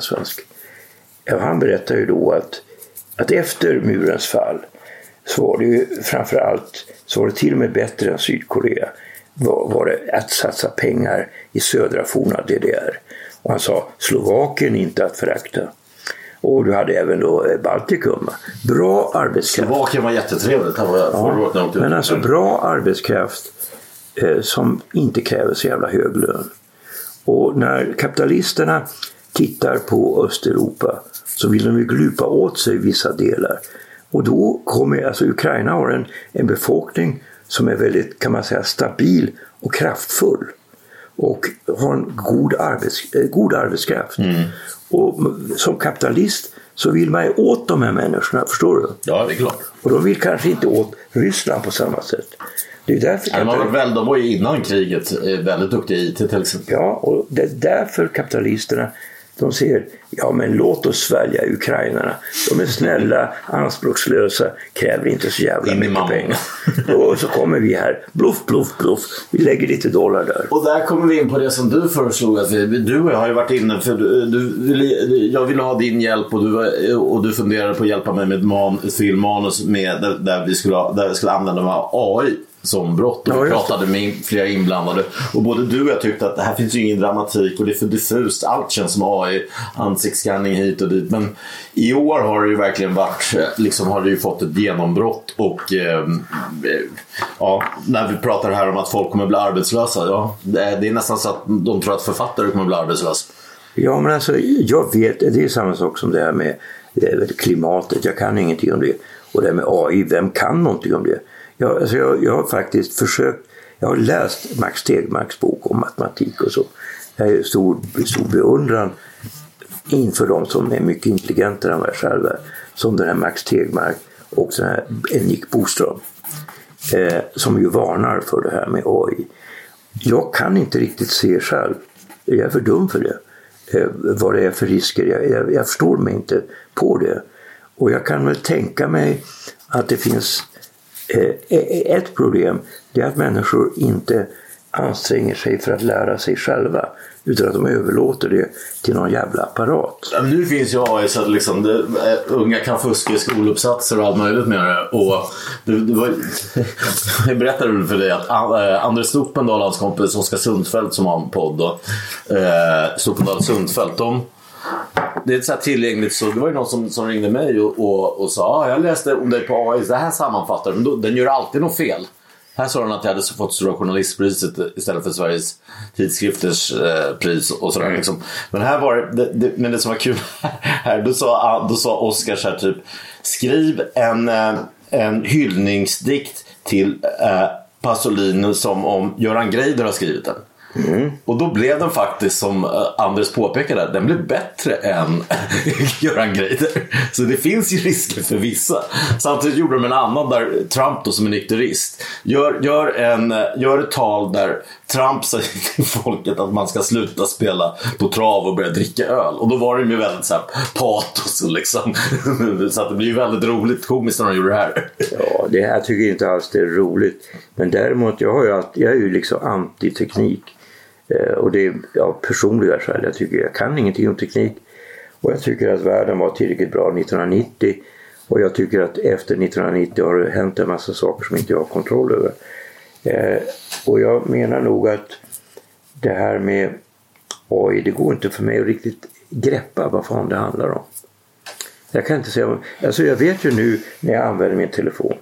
Svensk. Han berättar ju då att, att efter murens fall så var det ju framförallt så var det till och med bättre än Sydkorea var, var det att satsa pengar i södra forna DDR. Och han sa Slovakien inte att förakta. Och du hade även då eh, Baltikum. Bra arbetskraft. Slovakien var jättetrevligt. Han var ja, men alltså bra arbetskraft eh, som inte kräver så jävla hög lön. Och när kapitalisterna tittar på Östeuropa så vill de ju glupa åt sig vissa delar. Och då kommer, alltså Ukraina har en, en befolkning som är väldigt, kan man säga, stabil och kraftfull. Och har en god, arbets, eh, god arbetskraft. Mm. Och som kapitalist så vill man ju åt de här människorna, förstår du? Ja, det är klart. Och de vill kanske inte åt Ryssland på samma sätt. Det är därför ja, kapital... väl, de var ju innan kriget väldigt duktiga i IT till exempel. Ja, och det är därför kapitalisterna De säger, ja men låt oss svälja ukrainarna. De är snälla, anspråkslösa, kräver inte så jävla In mycket pengar. Och så kommer vi här, bluff, bluff, bluff. Vi lägger lite dollar där. Och där kommer vi in på det som du föreslog. Att vi, du och jag har ju varit inne för du, du, ville- jag ville ha din hjälp och du, och du funderade på att hjälpa mig med ett, man, ett filmmanus med, där, där, vi skulle, där vi skulle använda AI som brott. Och vi pratade med flera inblandade. Och både du och jag tyckte att det här finns ju ingen dramatik och det är för diffust. Allt känns som AI, ansiktsscanning hit och dit. Men i år har det ju verkligen varit, eh, liksom har det ju fått ett genombrott. Och eh, eh, ja, när vi pratar här om att folk kommer bli arbetslösa. Ja, det är, nästan så att de tror att författare kommer bli arbetslösa. Ja, men alltså jag vet, det är samma sak som det här med klimatet. Jag kan ingenting om det. Och det här med AI, vem kan någonting om det? Jag, alltså jag, jag har faktiskt försökt, jag har läst Max Tegmarks bok om matematik och så. Jag är stor, stor beundran inför de som är mycket intelligentare än mig jag själv är. Som den här Max Tegmark och den här Nick Boström. Eh, som ju varnar för det här med AI. Jag kan inte riktigt se själv, jag är för dum för det, eh, vad det är för risker. Jag, jag, jag förstår mig inte på det. Och jag kan väl tänka mig att det finns Eh, eh, eh, ett problem, det är att människor inte anstränger sig för att lära sig själva utan att de överlåter det till någon jävla apparat. Ja, men Nu finns ju AI så att liksom det, unga kan fuska i skoluppsatser och allt möjligt med det. Och det, det var, jag berättade väl för dig att Anders Stopendal och hans kompis Oskar Sundfeldt som har en podd. Och, eh, Stopendal och Sundfeldt. De, det är ett så här tillgängligt så det var ju någon som, som ringde mig och, och, och sa ah, jag läste om dig på AI, det här sammanfattar men då, den gör alltid något fel. Här sa den att jag hade fått Stora Journalistpriset istället för Sveriges tidskrifters eh, pris och sådär. Liksom. Men här var det, det, det, men det som var kul här, då sa, ah, då sa Oscar så här typ Skriv en, eh, en hyllningsdikt till eh, Pasolini som om Göran Greider har skrivit den. Och då blev den faktiskt, som eh, Anders påpekade, den blev bättre än Göran Greider. Så det finns ju risker för vissa. Samtidigt gjorde de en annan där Trump då som är nykterist gör, gör, en, eh, gör ett tal där Trump säger till folket att man ska sluta spela på trav och börja dricka öl. Och då var det ju väldigt så här patos och liksom. Så att det blir ju väldigt roligt komiskt när de gjorde det här. Ja, det här tycker jag inte alls det är roligt. Men däremot, jag, har ju alltid, jag är ju liksom anti-teknik. Eh, och det är av personliga skäl. Jag tycker jag kan ingenting om teknik. Och jag tycker att världen var tillräckligt bra 1990. Och jag tycker att efter 1990 har det hänt en massa saker som inte jag har kontroll över. Eh, och jag menar nog att det här med AI, det går inte för mig att riktigt greppa vad fan det handlar om. Jag kan inte säga, alltså jag vet ju nu när jag använder min telefon.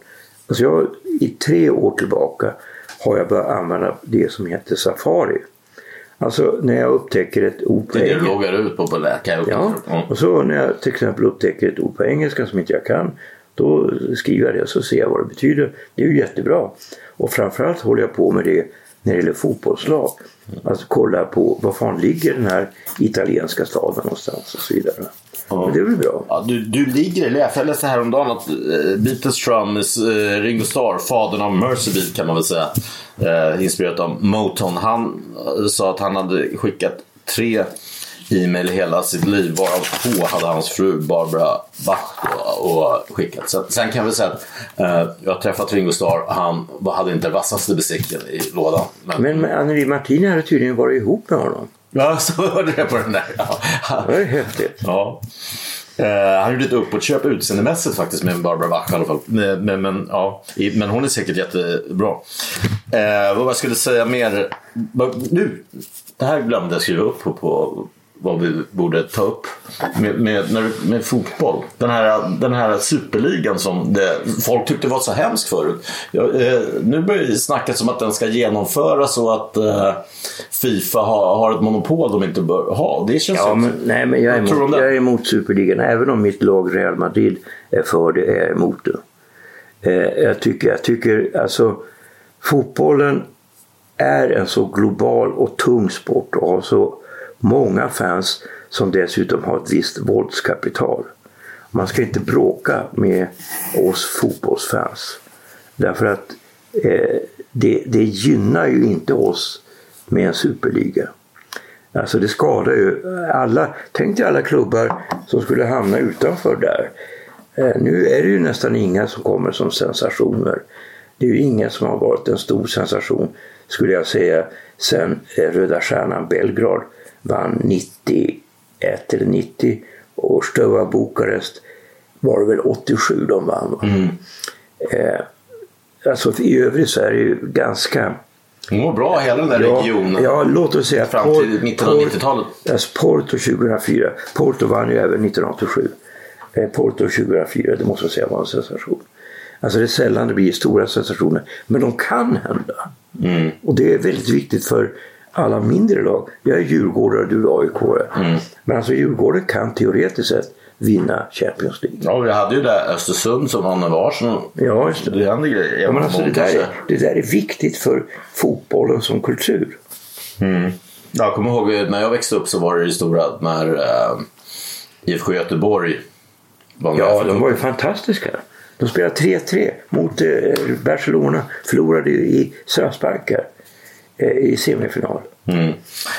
Alltså jag, I tre år tillbaka har jag börjat använda det som heter Safari. Alltså när jag upptäcker ett ord på är det engelska. loggar ut på på läkare. Ja, och så när jag till exempel upptäcker ett ord på engelska som inte jag kan. Då skriver jag det och så ser jag vad det betyder. Det är ju jättebra. Och framförallt håller jag på med det när det gäller fotbollslag. Alltså kolla på var fan ligger den här italienska staden någonstans och så vidare. Men det väl bra. Ja, du, du ligger i lä. Jag läste häromdagen att uh, Beatles trummis uh, Ringo Starr, fadern av Mercy Beat kan man väl säga, uh, inspirerat av Motown. Han eh, sa att han hade skickat tre e-mail hela sitt liv varav två hade hans fru Barbara Bach och, skickat. Så, sen kan jag väl säga att eh, jag har träffat Ringo Starr. Han hade inte vassaste besticken i lådan. Men, Men men Anneli Martini hade tydligen varit ihop med honom. Ja, så hörde jag på den där. Ja. Det var ju häftigt. Ja. Eh, han gjorde ett uppåtköp utseendemässigt faktiskt med Barbara Bach i alla fall. Men, men, men, ja, i- men hon är säkert jättebra. Eh, vad jag skulle säga mer? Nu, det här glömde jag skriva upp på, på vad vi borde ta upp med, med, med fotboll. Den här, den här superligan som det, folk tyckte var så hemskt förut. Ja, eh, nu börjar det snackas om att den ska genomföras och att eh, Fifa har, har ett monopol de inte bör ha. Det känns Ja, men, nej, men jag är, emot, jag är emot Superligan. Även om mitt lag Real Madrid är för det, är jag emot det. Eh, jag tycker, jag tycker alltså fotbollen är en så global och tung sport och har så många fans som dessutom har ett visst våldskapital. Man ska inte bråka med oss fotbollsfans. Därför att eh, det, det gynnar ju inte oss med en superliga. Alltså det skadar ju alla. Tänk dig alla klubbar som skulle hamna utanför där. Eh, nu är det ju nästan inga som kommer som sensationer. Det är ju inga som har varit en stor sensation skulle jag säga sen eh, Röda Stjärnan Belgrad vann 91 eller 90 och Steaua Bukarest var det väl 87 de vann. Mm. Eh, alltså i övrigt så är det ju ganska det mår bra hela den där ja, regionen. Ja, låt oss säga fram till mitten av 90-talet. Alltså Porto 2004. Porto vann ju även 1987. Eh, Porto 2004, det måste jag säga var en sensation. Alltså det är sällan det blir stora sensationer. Men de kan hända. Mm. Och det är väldigt viktigt för alla mindre lag. Jag är djurgårdare och du är aik mm. Men alltså Djurgården kan teoretiskt sett vinna Champions League. Ja, vi hade ju där Östersund som vann med Arsenal. Ja, just det. Det hände grejer. Ja, men alltså, det, där är, det där är viktigt för fotbollen som kultur. Mm. Jag kommer ihåg när jag växte upp så var det ju stora när äh, IFK Göteborg var Ja, de var ju fantastiska. De spelade 3-3 mot eh, Barcelona. Förlorade i straffsparkar eh, i semifinal. Mm.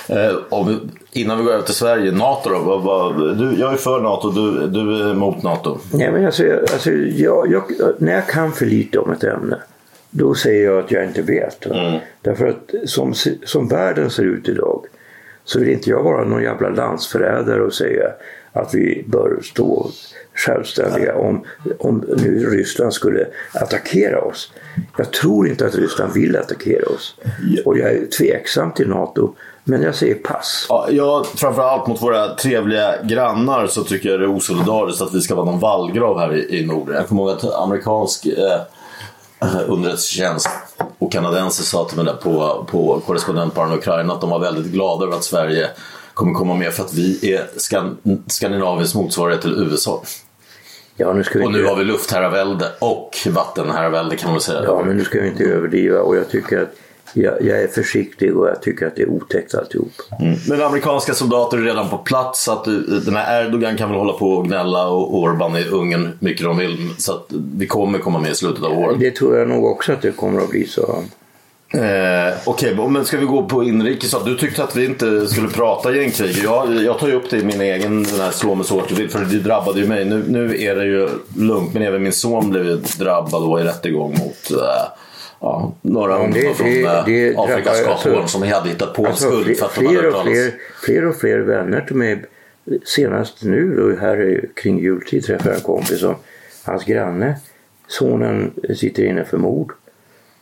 Eh, vi, innan vi går över till Sverige, NATO då? Vad, vad, du, jag är för NATO, du, du är emot NATO. Nej, men alltså, alltså, jag, jag, när jag kan för lite om ett ämne då säger jag att jag inte vet. Mm. Därför att som, som världen ser ut idag så vill inte jag vara någon jävla landsförrädare och säga att vi bör stå självständiga om, om nu Ryssland skulle attackera oss. Jag tror inte att Ryssland vill attackera oss. Och jag är tveksam till NATO. Men jag säger pass. Ja, jag, framförallt mot våra trevliga grannar så tycker jag det är osolidariskt att vi ska vara någon vallgrav här i, i Norden. Jag kommer ihåg att amerikansk eh, underrättelsetjänst och kanadenser sa till mig där på, på korrespondentbaren Ukraina att de var väldigt glada över att Sverige kommer komma med för att vi är Skan Skandinaviens motsvarighet till USA. Ja, nu ska vi och nu har vi luftherravälde och vattenherravälde kan man säga. Ja, men nu ska vi inte överdriva och jag tycker att jag, jag, är försiktig och jag tycker att det är otäckt alltihop. Mm. Men amerikanska soldater är redan på plats. Så att den här Erdogan kan väl hålla på och gnälla och Orban i Ungern mycket de vill. Så att vi kommer komma med i slutet av året. Det tror jag nog också att det kommer att bli så. Eh, Okej, okay, men ska vi gå på inrikes? Du tyckte att vi inte skulle prata gängkrig. Jag, jag tar ju upp det i min egen den här slå med så hårt du vill, för det drabbade ju mig. Nu, nu är det ju lugnt, men även min son blev drabbad då i rättegång mot eh, ja, några ja, ungdomar från det, eh, det Afrikas gathorn alltså, som hade hittat på alltså, skuld för att fler, de hade och fler, fler och fler vänner till mig. Senast nu då, här kring jultid träffade jag en kompis som hans granne, sonen sitter inne för mord.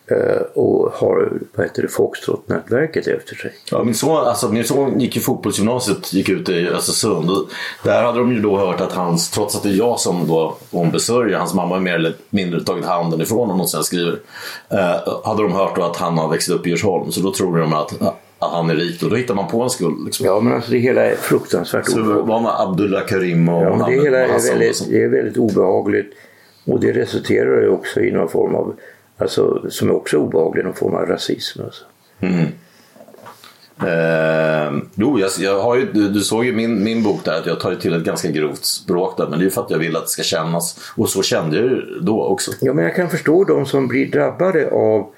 Eh, och har vad heter det, Foxtrot-nätverket efter sig. Ja, min, son, alltså, min son gick ju fotbollsgymnasiet, gick ut i Östersund. Där hade de ju då hört att hans, trots att det är jag som då ombesörjer, hans mamma har mer eller mindre tagit handen ifrån honom jag skriver. Eh, hade de hört då att han har växt upp i Djursholm så då tror de att att han är rik och då hittar man på en skuld. Liksom. Ja men alltså det hela är fruktansvärt obehagligt. Så var med Abdullah Karim och ja, det hela är väldigt, det är väldigt obehagligt och det resulterar ju också i någon form av Alltså, som är också obehaglig, någon form av rasism. Alltså. Mm. Eh, jo, jag, jag har ju, du, du, såg ju min, min bok där att jag tar till ett ganska grovt språk där. Men det är ju för att jag vill att det ska kännas. Och så kände jag ju då också. Ja, men jag kan förstå de som blir drabbade av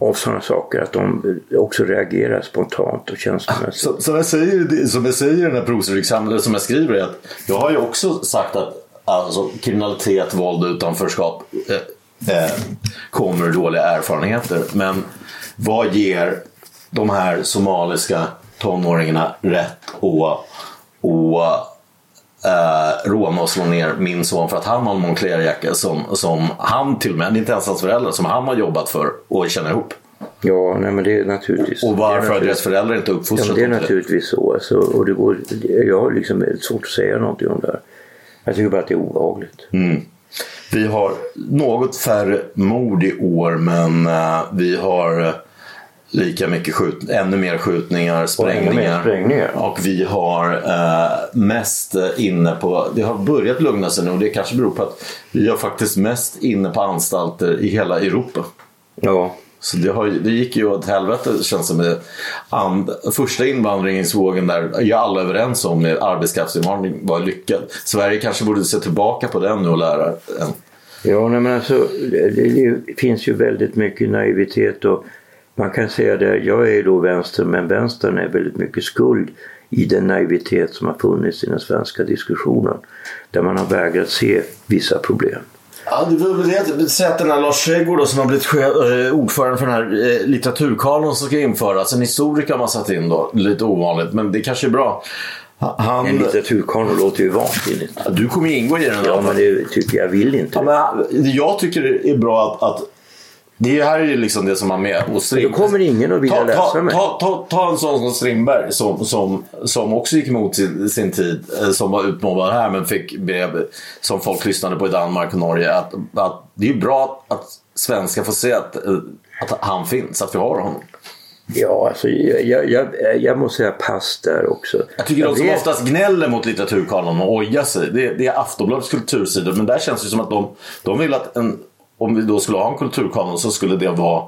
av sådana saker, att de också reagerar spontant och känslomässigt. Som, som, jag säger, som jag säger i den här provsurexamen, som jag skriver, är att jag har ju också sagt att alltså, kriminalitet, våld, utanförskap eh, kommer dåliga erfarenheter. Men vad ger de här somaliska tonåringarna rätt att eh, råna och slå ner min son för att han har en Moncler-jacka som, som han till och med, inte ens hans föräldrar, som han har jobbat för och känner ihop. Ja, nej men det är naturligtvis Och varför har deras föräldrar inte uppfostrat ja, Det är naturligtvis så. Alltså, och det går, jag har liksom svårt att säga någonting om det här. Jag tycker bara att det är obehagligt. Mm. Vi har något färre mord i år men uh, vi har uh, lika mycket skjut ännu mer skjutningar, sprängningar. Och, sprängningar. och vi har uh, mest inne på, det har börjat lugna sig nu och det kanske beror på att vi har faktiskt mest inne på anstalter i hela Europa. Ja. Så det, har, det gick ju åt helvete känns det and, första invandringsvågen där är alla överens om med arbetskraftsinvandring var lyckad. Sverige kanske borde se tillbaka på den nu och lära en. Ja, nej, men alltså det, det finns ju väldigt mycket naivitet och man kan säga det, jag är då vänster men vänstern är väldigt mycket skuld i den naivitet som har funnits i den svenska diskussionen. Där man har vägrat se vissa problem. Ja, det var väl det. Säg att den här Lars Trädgård som har blivit eh, ordförande för den här eh, litteraturkanon som ska införas. En historiker har man satt in då. Lite ovanligt, men det kanske är bra. Han... En litteraturkanon låter ju vansinnigt. Ja, du kommer ju ingå i den. Ja, men det tycker jag vill inte. Ja, men jag tycker det är bra att, att det här är ju liksom det som man med och Då kommer ingen att vilja ta, läsa ta, mig. ta, ta, ta en sån som Strindberg som, som, som också gick emot sin, sin tid. eh, Som var utmobbad här men fick brev som folk lyssnade på i Danmark och Norge. Att, att det är ju bra att svenskar får se att, eh, att han finns, att vi har honom. Ja, alltså, jag, jag, jag måste säga pass där också. Jag tycker de som vet- oftast gnäller mot litteraturkanon och ojar sig, det, det är Aftonbladets kultursidor. Men där känns det som att de, de vill att en, om vi då skulle ha en kulturkanon så skulle det vara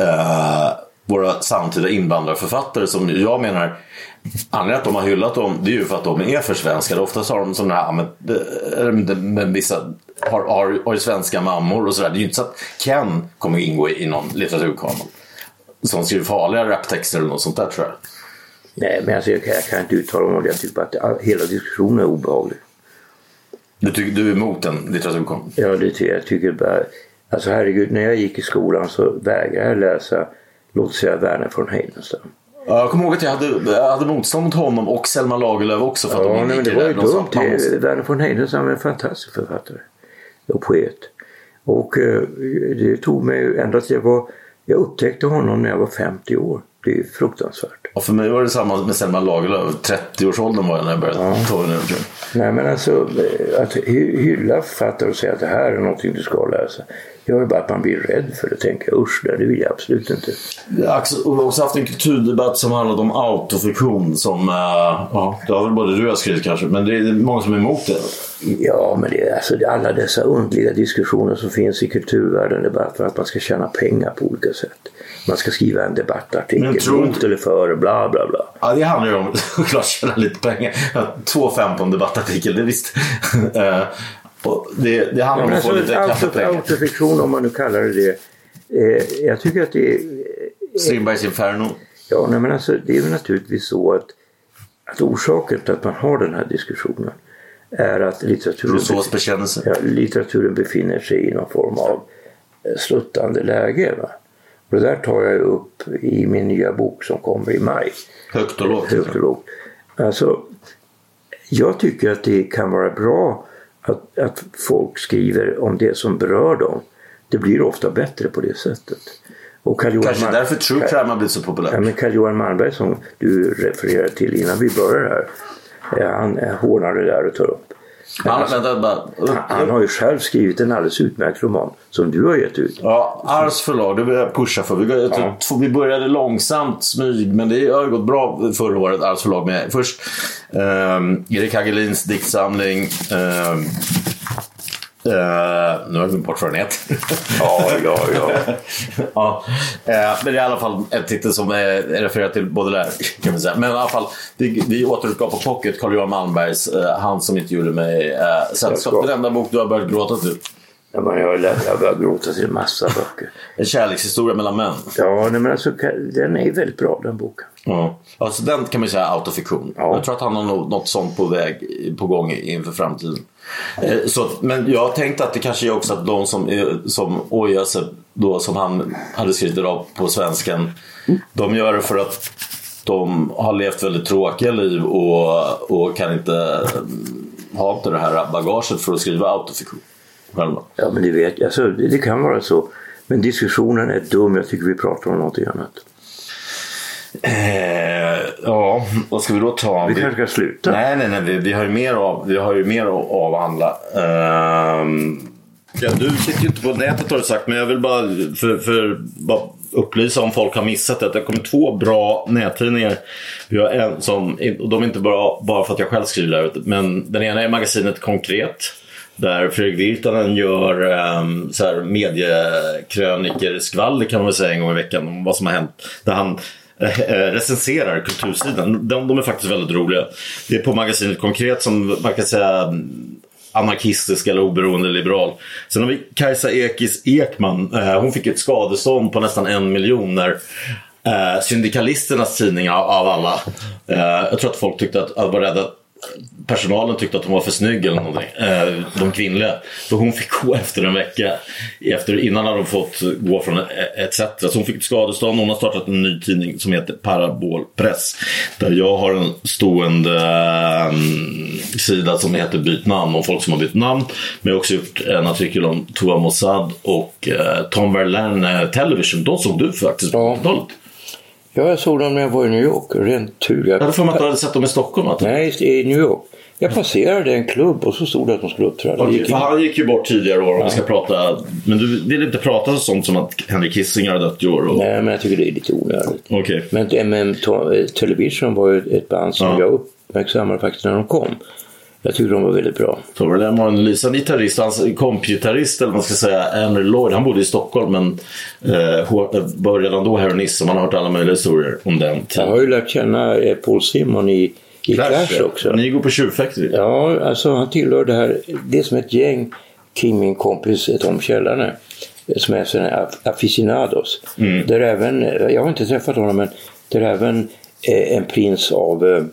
eh, våra samtida invandrarförfattare som jag menar Anledningen att de har hyllat dem det är ju för att de är försvenskade. Oftast har de sådana här, men, men vissa har, har, har svenska mammor och sådär. Det är ju inte så att Ken kommer ingå i, i någon litteraturkanon. Som skriver farliga raptexter eller något sånt där tror jag. Nej, men alltså, jag, kan, jag kan inte uttala mig om det. Jag tycker bara att hela diskussionen är obehaglig. Du, tycker, du är emot en litteraturkanon? Ja, det tycker jag. tycker bara, alltså herregud, när jag gick i skolan så vägrade jag läsa, låt säga Verner von Heidenstam. Ja, Jag kommer ihåg att jag hade, jag hade motstånd mot honom och Selma Lagerlöf också. För att Ja, de nej, men det var ju sa dumt. måste- Verner von Heidenstam är en fantastisk författare och poet. Och eh, det tog mig ända till jag var, jag upptäckte honom när jag var 50 år. Det är ju fruktansvärt. Och för mig var det samma med Selma Lagerlöf. 30-årsåldern var jag när jag började ta den jag. Nej men alltså eh, att hy- hylla författare och säga att det här är någonting du ska läsa. gör bara att man blir rädd för det. Tänker usch, det vill jag absolut inte. Jag har också- haft en kulturdebatt som handlade om autofiktion. Som, eh, ja, det har väl både du och jag skrivit kanske, men det är många som är emot det. Ja, men det är alltså det är alla dessa underliga diskussioner som finns i kulturvärlden. Debatt för att man ska tjäna pengar på olika sätt. Man ska skriva en debattartikel, Men tror mot eller för, bla bla bla. Ja, det handlar ju om såklart tjäna lite pengar. Ja, 2,5 på en debattartikel, det visst. Eh, det, det handlar Ja, om att få alltså, lite auto, kaffepengar. autofiktion, om man nu kallar det det. Eh, jag tycker att det är... Strindbergs Inferno. Ja, nej, men alltså, det är väl naturligtvis så att, att orsaken till att man har den här diskussionen är att litteraturen, ja, litteraturen befinner sig i någon form av eh, sluttande läge. Va? Och det där tar jag upp i min nya bok som kommer i maj. Högt och lågt. Högt och lågt. Alltså, jag tycker att det kan vara bra att, att folk skriver om det som berör dem. Det blir ofta bättre på det sättet. Och Carl Kanske Mal- därför true crime har blivit så populärt. Ja, men Carl-Johan Malmberg som du refererade till innan vi började här. Eh, Han eh, hånar det där och tar upp. Han, vänta, bara. Han har ju själv skrivit en alldeles utmärkt roman som du har gett ut. Ja, Ars förlag, det vill jag pusha för. Vi, två- vi började långsamt, smyg, men det har gått bra förra året, Ars förlag. Med först um, Erik Hagelins diktsamling. ehm, eh, nu har jag glömt bort vad den heter. Ja, ja, ja. ja, eh, men det är i alla fall en titel som är refererar till både där kan man säga. Men i alla fall, vi, vi återutgav på Pocket Carl-Johan Malmbergs eh, Han som inte gjorde mig eh, sällskap. Den enda bok du har börjat gråta till. ja men jag har jag börjat gråta till en massa böcker. En kärlekshistoria mellan män. Ja, nej, men alltså, den är väldigt bra den boken. Ja. Alltså den kan man säga är autofiktion. Ja. Jag tror att han har något sånt på väg, på gång inför framtiden. Eh, så, men jag tänkte att det kanske är också att de som, som ojar sig då som han hade skrivit idag på svenskan. De gör det för att de har levt väldigt tråkiga liv och, och kan inte eh, ha inte det här bagaget för att skriva autofiktion själva. Ja, men det vet jag. Alltså, det, det kan vara så. Men diskussionen är dum. Jag tycker vi pratar om någonting annat. Eh, ja, vad ska vi då ta? Vi kanske ska sluta. Nej, nej, nej. Vi, vi har ju mer, av, vi har ju mer att avhandla. Ehm, ja, du sitter ju inte på nätet har du sagt, men jag vill bara, för, för, bara upplysa om folk har missat det. att Det har kommit två bra nättidningar. Vi har en som, och de är inte bara, bara för att jag själv skriver där, men den ena är magasinet Konkret. Där Fredrik Virtanen gör um, så här mediekröniker, skvaller kan man väl säga en gång i veckan om vad som har hänt. Där han Eh, recenserar kultursidan. De, de är faktiskt väldigt roliga. Det är på magasinet Konkret som man kan säga mm, anarkistisk eller oberoende liberal. Sen har vi Kajsa Ekis Ekman. Eh, hon fick ett skadestånd på nästan en miljon när eh, syndikalisternas tidning av, alla. Jag tror att folk tyckte att, att var rädda personalen tyckte att hon var för snygg eller någonting. Eh, de kvinnliga. Så hon fick gå efter en vecka. Efter, innan hade hon fått gå från ETC. Så hon fick skadestånd. Hon har startat en ny tidning som heter Parabolpress. Där jag har en stående um, sida som heter Byt namn. Om folk som har bytt namn. Men jag har också gjort en artikel om Tova Mossad och uh, Tom Verlaine Television. De såg du faktiskt på ja. Ja, jag såg dem när jag var i New York. Rent tur. Jag hade för mig att du hade sett dem i Stockholm. Att... Nej, i New York. Jag passerade en klubb och så stod det att de skulle uppträda. Okay, för han gick ju bort tidigare år om ja. vi ska prata. Men du vill inte prata om sånt som att Henry Kissinger har dött i år? Och... Nej, men jag tycker det är lite onödigt. Okay. Men MM Television var ju ett band som ja. jag uppmärksammade faktiskt när de kom. Jag tycker de var väldigt bra. Tobbe Lem var en lysande gitarrist. Hans kompgitarrist, eller vad man ska säga, Henry Lloyd, han bodde i Stockholm men eh, var redan då heroinist. Så man har hört alla möjliga historier om den Jag har ju lärt känna eh, Paul Simon i, i Clash, Clash också. Ni går på tjurfäkteri? Ja, alltså han tillhör det här, det är som ett gäng kring min kompis Tom Källare som är sådana aficionados. Mm. Där även, jag har inte träffat honom men där även eh, en prins av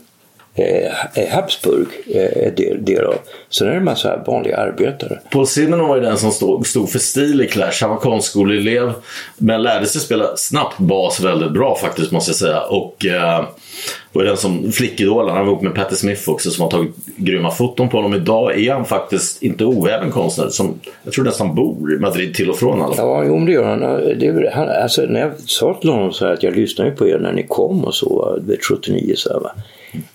eh, eh, Habsburg eh, är del, del av. Sen är det en massa vanliga arbetare. Paul Simonon var ju den som stod, stod för stil i Clash. Han var konstskoleelev men lärde sig spela snabbt bas väldigt bra faktiskt måste jag säga. Och eh, var den som flickidolen. Han var ihop med Patti Smith också som har tagit grymma foton på honom. Idag är han faktiskt inte oäven konstnär som jag tror nästan bor i Madrid till och från alla Ja, jo, det gör han. Det, han alltså, när jag sa till honom så här att jag lyssnade på er när ni kom och så, vet 79 så här, va.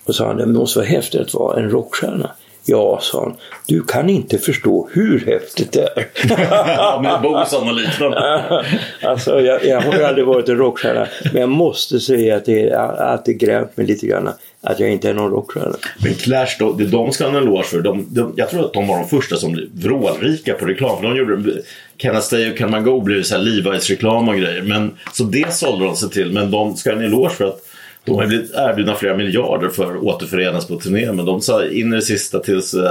Och sa han, det måste vara häftigt att vara en rockstjärna. Ja, sa han, du kan inte förstå hur häftigt det är. Med Bosan och liknande. alltså, jag, jag har aldrig varit en rockstjärna. Men jag måste säga att det alltid grämt mig lite grann att jag inte är någon rockstjärna. Men Clash, då, det de ska ha en eloge för. De, de, jag tror att de var de första som blev vrålrika på reklam. De gjorde Can I Stay och Can Man Go blev så här Levi's reklam och grejer. Men, så det sålde de sig till. Men de ska ha en eloge för att de har blivit erbjudna flera miljarder för att återförenas på turné men de sa in i det sista tills uh,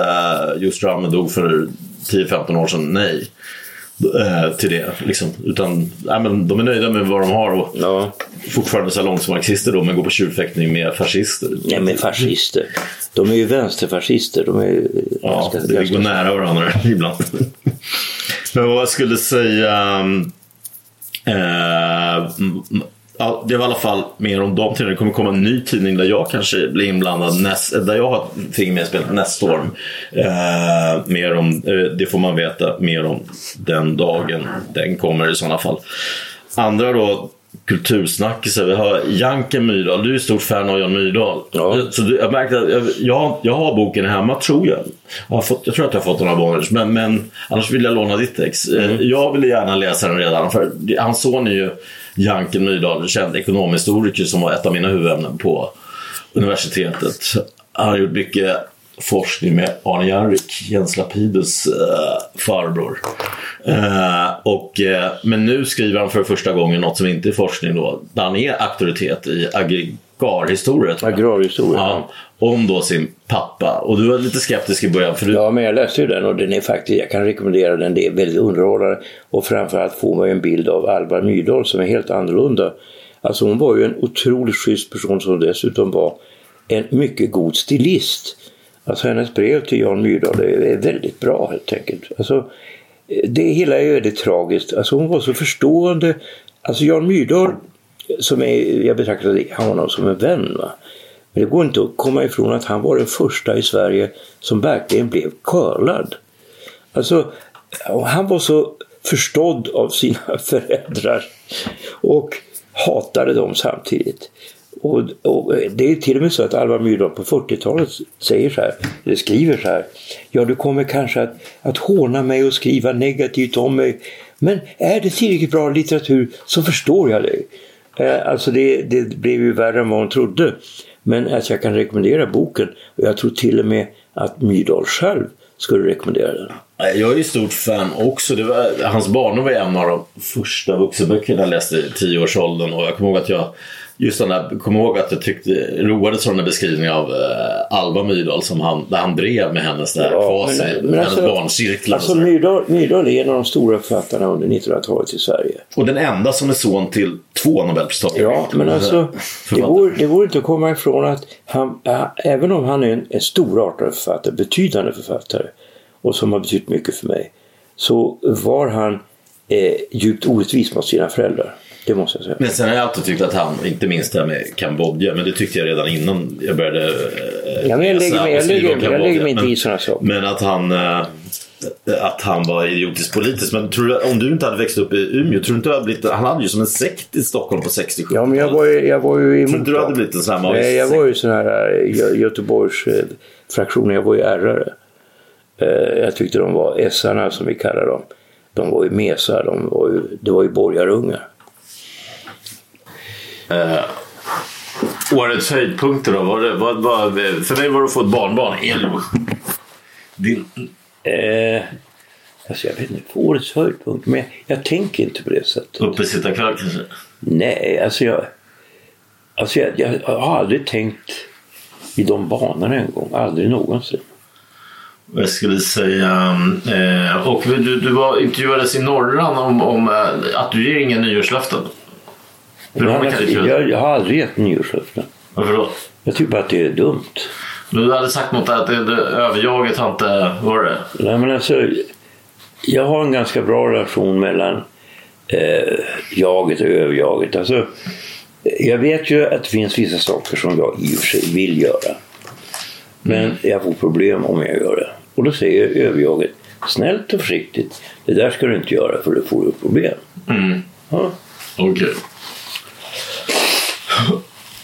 just Drummond dog för 10-15 år sedan nej uh, till det. Liksom. Utan, nej, men de är nöjda med vad de har och ja. fortfarande så långsamarxister då men går på tjurfäktning med fascister. Nej men fascister. De är ju vänsterfascister. De är ja, ganska, det går nära varandra ibland. men vad jag skulle säga uh, Ja, det var i alla fall mer om de tidningarna. Det kommer komma en ny tidning där jag kanske blir inblandad. Näst, där jag har finger med spelet nästa år. Eh, mer om, eh, det får man veta mer om den dagen den kommer i sådana fall. Andra då, kultursnackisar. Vi har Janke Myrdal. Du är stort fan av Jan Myrdal. Ja. Så du, jag märkte att jag, jag, jag, har boken hemma, tror jag. Jag, fått, jag tror att jag har fått den av Bonniers. Men, men annars vill jag låna ditt ex. Eh, mm. Jag ville gärna läsa den redan. För hans son är ju Janken Myrdal, känd ekonomhistoriker som var ett av mina huvudämnen på universitetet. Han har gjort mycket forskning med Arne Jarvik, Jens Lapidus eh, farbror. Eh, och, eh, men nu skriver han för första gången något som inte är forskning då, där han är auktoritet i agrarhistoria. Agrarhistoria. Ja, om då sin pappa. Och du var lite skeptisk i början. För du... Ja, men jag läste ju den och den är faktiskt, jag kan rekommendera den. Det är väldigt underhållande. Och framförallt får man ju en bild av Alva Myrdal som är helt annorlunda. Alltså hon var ju en otroligt schysst person som dessutom var en mycket god stilist. Alltså hennes brev till Jan Myrdal är väldigt bra helt enkelt. Alltså, det hela är väldigt tragiskt. Alltså hon var så förstående. Alltså Jan Myrdal, som är, jag betraktar honom som en vän. Va? Men det går inte att komma ifrån att han var den första i Sverige som verkligen blev curlad. Alltså, han var så förstådd av sina föräldrar och hatade dem samtidigt. Och, och, det är till och med så att Alva Myrdal på 40-talet säger så här, eller skriver så här. Ja, du kommer kanske att, att håna mig och skriva negativt om mig. Men är det tillräckligt bra litteratur så förstår jag dig. Eh, alltså det, det blev ju värre än vad hon trodde. Men att jag kan rekommendera boken och jag tror till och med att Myrdal själv skulle rekommendera den. Jag är ju stort fan också. Det var, hans barndom var en av de första vuxenböckerna jag läste i tioårsåldern och jag kommer ihåg att jag Just den där, kom ihåg att jag tyckte, roades av den där beskrivningen av eh, Alva Myrdal som han, där han drev med hennes där Ja, kvasi, men- men hennes alltså- barncirklar. Alltså. Myrdal, Myrdal är en av de stora författarna under 1900-talet i Sverige. och den enda som är son till två nobelpristagare. Ja, men alltså det går, det går inte att komma ifrån att han, äh, även om han är en, en storartad författare, betydande författare och som har betytt mycket för mig, så var han eh, djupt orättvis mot sina föräldrar. Det måste jag säga. Men sen har jag alltid tyckt att han, inte minst det här med Kambodja, men det tyckte jag redan innan jag började eh, Ja, men jag lägger läsa mig- jag lägger- jag mig inte i såna saker. Men att han, eh, att han var idiotisk politisk. Men tror du, om du inte hade växt upp i Umeå, tror du inte du hade blivit, han hade ju som en sekt i Stockholm på 60 Ja, men jag var ju, jag var ju Tror emot inte du hade blivit en sån här magisk Nej, jag sekt? var ju sån här eh, Gö- Göteborgs eh. Jag var ju ärrare. Eh, Jag tyckte de var essarna som vi kallar dem. De var ju mesar. De var ju, det var ju borgarungar. Eh, årets höjdpunkter då? Var det, vad, vad, för mig var det att få ett barnbarn. Elmo. Din, Eh, alltså jag vet inte, årets höjdpunkt. Men jag, jag tänker inte på det sättet. uppesittarkväll kanske? Nej, alltså jag, alltså jag, jag har aldrig tänkt i de banorna en gång. Aldrig någonsin. Jag skulle säga... Eh, och du, du var, intervjuades i Norran om, om eh, att du ger inga nyårslöften. Hur har man jag, jag, har aldrig gett nyårslöften. Varför då? Jag tycker bara att det är dumt. Du hade sagt något att det, det, överjaget har inte... Var det? Nej, men alltså, jag har en ganska bra relation mellan eh, jaget och överjaget. Alltså, jag vet ju att det finns vissa saker som jag i och för sig vill göra. Men jag får problem om jag gör det. Och då säger överjaget snällt och försiktigt. Det där ska du inte göra för då får du problem. Mm. Ja. Okej.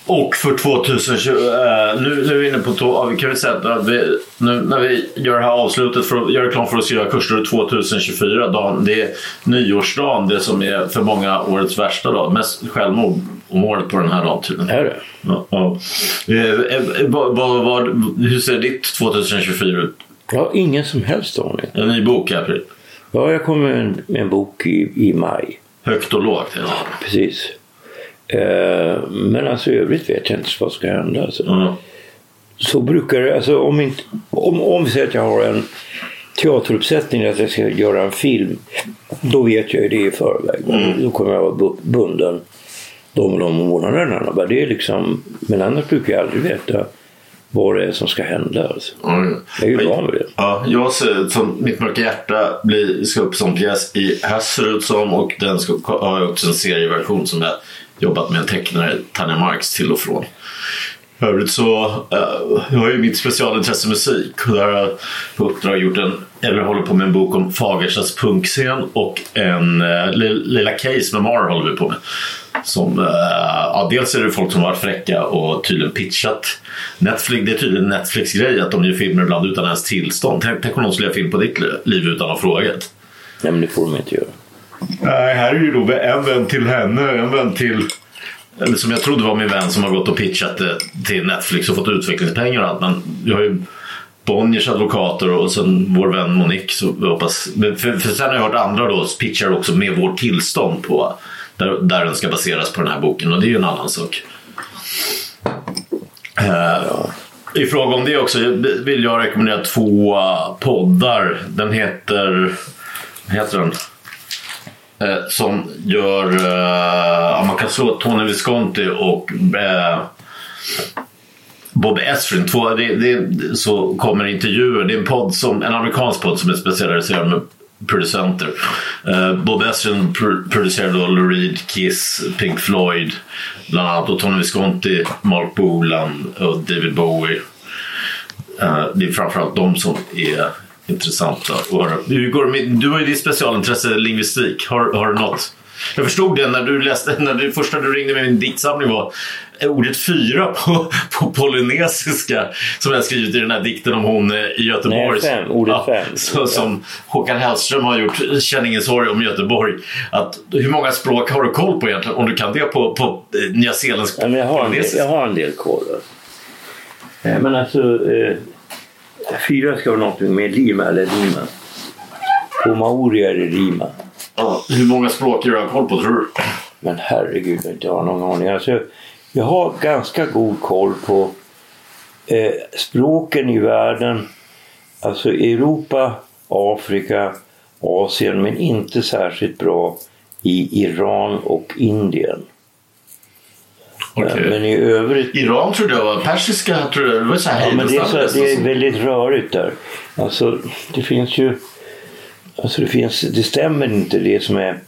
Och för 2020, eh, nu, nu är vi inne på, ja, vi kan väl säga att vi, nu när vi gör det här avslutet för att göra reklam för att skriva kurser 2024, dagen, det är nyårsdagen, det som är för många årets värsta dag. Mest självmord om året på den här dagen tydligen. Är det? Ja, ja. Eh, eh, vad, vad, vad, hur ser ditt 2024 ut? Jag har ingen som helst aning. En ny bok i april. Ja, jag kommer med en, med en bok i, i maj. Högt och lågt. Ja. Precis. Eh, men alltså i övrigt vet jag inte vad som ska hända. Alltså. Ja. Så brukar det, alltså om, inte, om, om vi säger att jag har en teateruppsättning, att jag ska göra en film, då vet jag ju det i förväg. Då kommer jag vara bu- bunden de och de månaderna. Men Det är liksom, men annars brukar jag aldrig veta vad det är som ska hända. Alltså. Mm. Jag är ju van vid det. Ja, jag ser som Mitt mörka hjärta blir, ska upp som pjäs i höst ser det ut som och den ska, har jag också en serieversion som jag jobbat med en tecknare, Tanja Marx, till och från. I övrigt så uh, jag har ju mitt specialintresse musik och där har jag på uppdrag gjort en, eller håller på med en bok om Fagerstas punkscen och en uh, Lilla Case memoir håller vi på med. Som, uh, ja, dels är det folk som har varit fräcka och tydligen pitchat Netflix, det är tydligen Netflix grej att de gör filmer ibland utan ens tillstånd. Tänk, tänk om någon skulle göra film på ditt liv utan att ha frågat. Nej, men det får de inte göra. Nej, här är ju då en vän till henne, en vän till eller som jag trodde var min vän som har gått och pitchat det till Netflix och fått utvecklingspengar och allt. Men jag har ju Bonniers advokater och sen vår vän Monique. Så hoppas, för, för sen har jag hört andra då pitchar också med vårt tillstånd på där, där den ska baseras på den här boken och det är ju en annan sak. Uh, I fråga om det också vill jag rekommendera två poddar. Den heter, vad heter den? Eh, som gör, eh, man kan slå Tony Visconti och eh, Bob Esrin. Två, det, det, så kommer intervjuer. Det är en podd som, en amerikansk podd som är specialiserad med producenter. Eh, Bob Esrin pr producerar då Lou Reed, Kiss, Pink Floyd bland annat och Tony Visconti, Mark Bolan och David Bowie. Eh, det är framförallt de som är intressanta att höra. Hur går du har ju ditt specialintresse lingvistik. Har, har du något? Jag förstod det när du läste, när det första du ringde med min diktsamling var ordet fyra på, på polynesiska som jag skrivit i den här dikten om hon i Göteborg. Nej, fem, ordet fem. Så, som Håkan Hellström har gjort, Känn ingen sorg om Göteborg. Att, hur många språk har du koll på egentligen? Om du kan det på, på eh, Nya Zeelands Ja, jag, har en del, jag har en del koll. Eh, Men alltså, eh, fyra ska vara någonting med lima eller lima. På maori är det lima. Ja, hur många språk har du koll på tror du? Men herregud, jag inte har någon aning. Alltså, jag har ganska god koll på eh, språken i världen. Alltså Europa, Afrika, Asien men inte särskilt bra i Iran och Indien. Men i övrigt Iran trodde jag var persiska, trodde jag. Det var så här Ja, men det är, så, det är väldigt rörigt där. Alltså, det finns ju... Alltså det, finns, det stämmer inte det som är...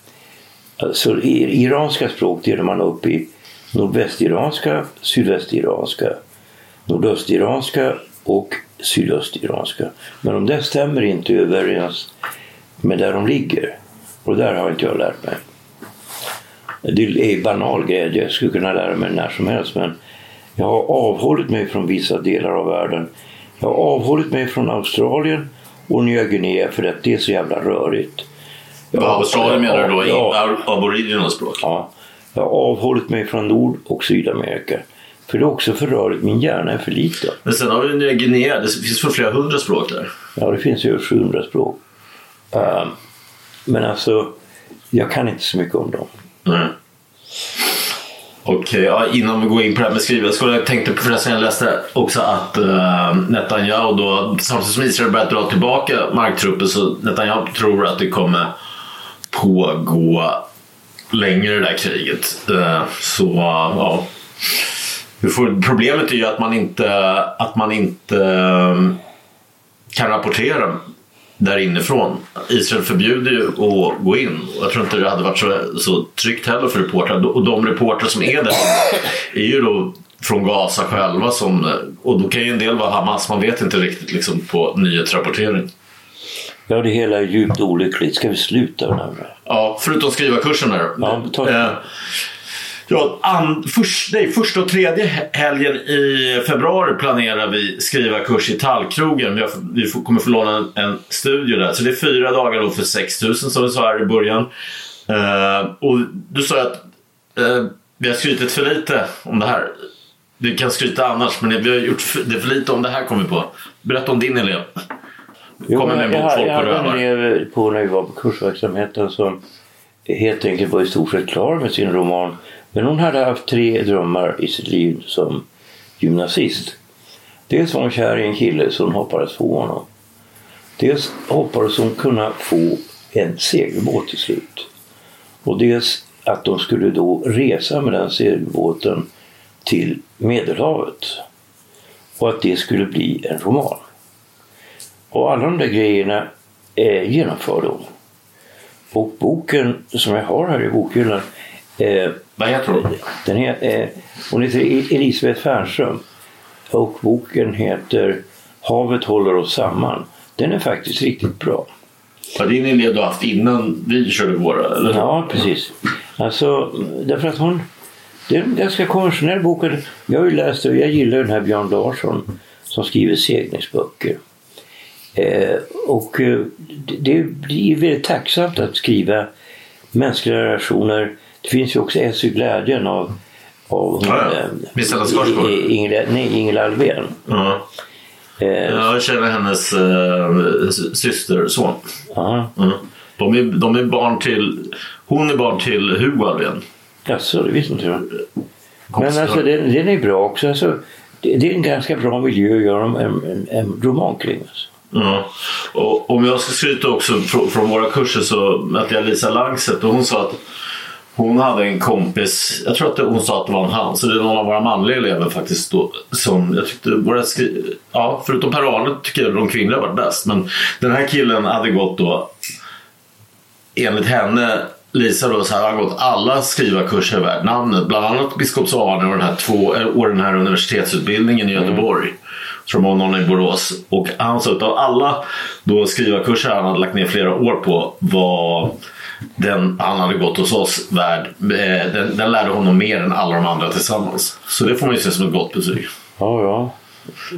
Alltså, iranska språk delar man upp i nordvästiranska, sydvästiranska, nordöstiranska och sydöstiranska. Men de där stämmer inte överens med där de ligger. Och där har inte jag lärt mig. Det är banal grej, jag skulle kunna lära mig när som helst men jag har avhållit mig från vissa delar av världen. Jag har avhållit mig från Australien och Nya Guinea för att det är så jävla rörigt. Jag Australien menar du då? Ja. Aboriginal språk? ja. Jag har avhållit mig från Nord och Sydamerika. För det är också för rörigt, min hjärna är för liten. Men sen har vi Nya Guinea. Det finns för flera hundra språk där. Ja, det finns ju över 700 språk. Eh, men alltså, jag kan inte så mycket om dem. Nej. Okej, ja, innan vi går in på det här med skrivandet. Jag tänkte förresten, jag läste också att uh, Netanyahu då, samtidigt som Israel börjat dra tillbaka marktrupper så Netanyahu tror att det kommer pågå längre det där kriget. Uh, så ja. Problemet är ju att man inte, att man inte eh, kan rapportera där inifrån. Israel förbjuder ju att gå in. Och Jag tror inte det hade varit så, så tryggt heller för reportrar. Och de reportrar som är där är ju då från Gaza själva. Som, och då kan ju en del vara Hamas. Man vet inte riktigt liksom, på nyhetsrapportering. Ja, det hela är djupt olyckligt. Ska vi sluta med det här? Ja, förutom skriva kursen där. Ja, ja, an, först, nej, första och tredje helgen i februari planerar vi skriva kurs i Tallkrogen. Vi, vi kommer få låna en, en studio där. Så det är fyra dagar då för 6 000 som vi sa här i början. Eh, och du sa att eh, vi har skrytit för lite om det här. Vi kan skryta annars men vi har gjort för, det för lite om det här kom vi på. Berätta om din elev. Kommer med jag, folk jag hade en elev på när vi var på kursverksamheten som helt enkelt var i stort sett klar med sin roman. Men hon hade haft tre drömmar i sitt liv som gymnasist. Dels var hon kär i en kille så hon hoppades få honom. Dels hoppades hon kunna få en segelbåt till slut. Och dels att de skulle då resa med den segelbåten till Medelhavet. Och att det skulle bli en roman. Och alla de där grejerna eh, genomförde hon. Och boken som jag har här i bokhyllan eh, vad heter hon? den he, eh, hon heter Elisabeth Fernström och boken heter Havet håller oss samman. Den är faktiskt riktigt bra. Var din elev du har haft innan vi körde våra? Eller? Ja, precis. Alltså, därför att hon... Det är en ganska konventionell bok. Jag har ju läst det och jag gillar den här Björn Larsson som skriver seglingsböcker. Eh, och eh, det, det blir väldigt tacksamt att skriva mänskliga relationer. Det finns ju också S i glädjen av, av Ja, ja. eh, Ingela, nej, Ingela Alvén. Ja. Eh, Jag känner hennes äh, systerson. ja. Mm. De, är, de är barn till... Hon är barn till Hugo Alvén. Jaså, det visste inte jag. Men alltså den, den är bra också. Alltså, det, det är en ganska bra miljö att göra en, en, en roman kring. Alltså. Ja. Och om jag ska skryta också från, från våra kurser så mötte jag Lisa Langset och hon sa att hon hade en kompis, jag tror att hon sa att det var en han, så det är någon av våra manliga elever faktiskt då, som jag tyckte våra skri- ja förutom Per tycker jag de kvinnliga var bäst men den här killen hade gått då enligt henne Lisa då så här, har gått alla skrivarkurser värd namnet. Bland annat Biskops Arne och den här två och den här universitetsutbildningen i Göteborg. Tror det var någon i Borås. Och han sa att av alla då skrivarkurser han hade lagt ner flera år på var den han hade gått hos oss värd. eh, Den, den lärde honom mer än alla de andra tillsammans. Så det får man ju se som ett gott betyg. Ja, ja.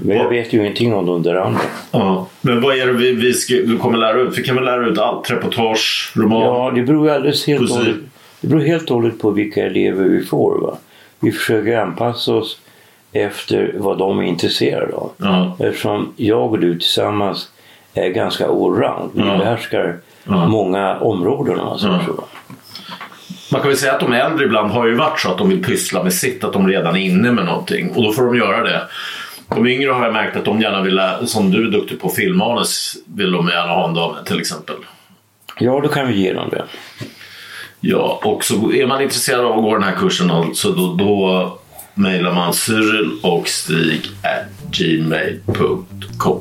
Men jag vet ju ingenting om de där andra. Ja. Men vad är det vi, vi, ska, vi kommer lära ut? Vi kan väl lära ut allt? Reportage, roman? Ja, det beror ju alldeles helt och hållet, det beror helt och hållet på vilka elever vi får. Va? Vi försöker anpassa oss efter vad de är intresserade av. Ja. Eftersom jag och du tillsammans är ganska allround. Vi Ja. behärskar Ja. många områden om man säger så. Man kan väl säga att de äldre ibland har ju varit så att de vill pyssla med sitt, att de redan är inne med någonting och då får de göra det. De yngre har jag märkt att de gärna vill, som du är duktig på filmmanus, vill de gärna ha en dag till exempel. Ja, då kan vi ge dem det. Ja, och så är man intresserad av att gå den här kursen så då, då mejlar man Cyril och Stig at gmail.com.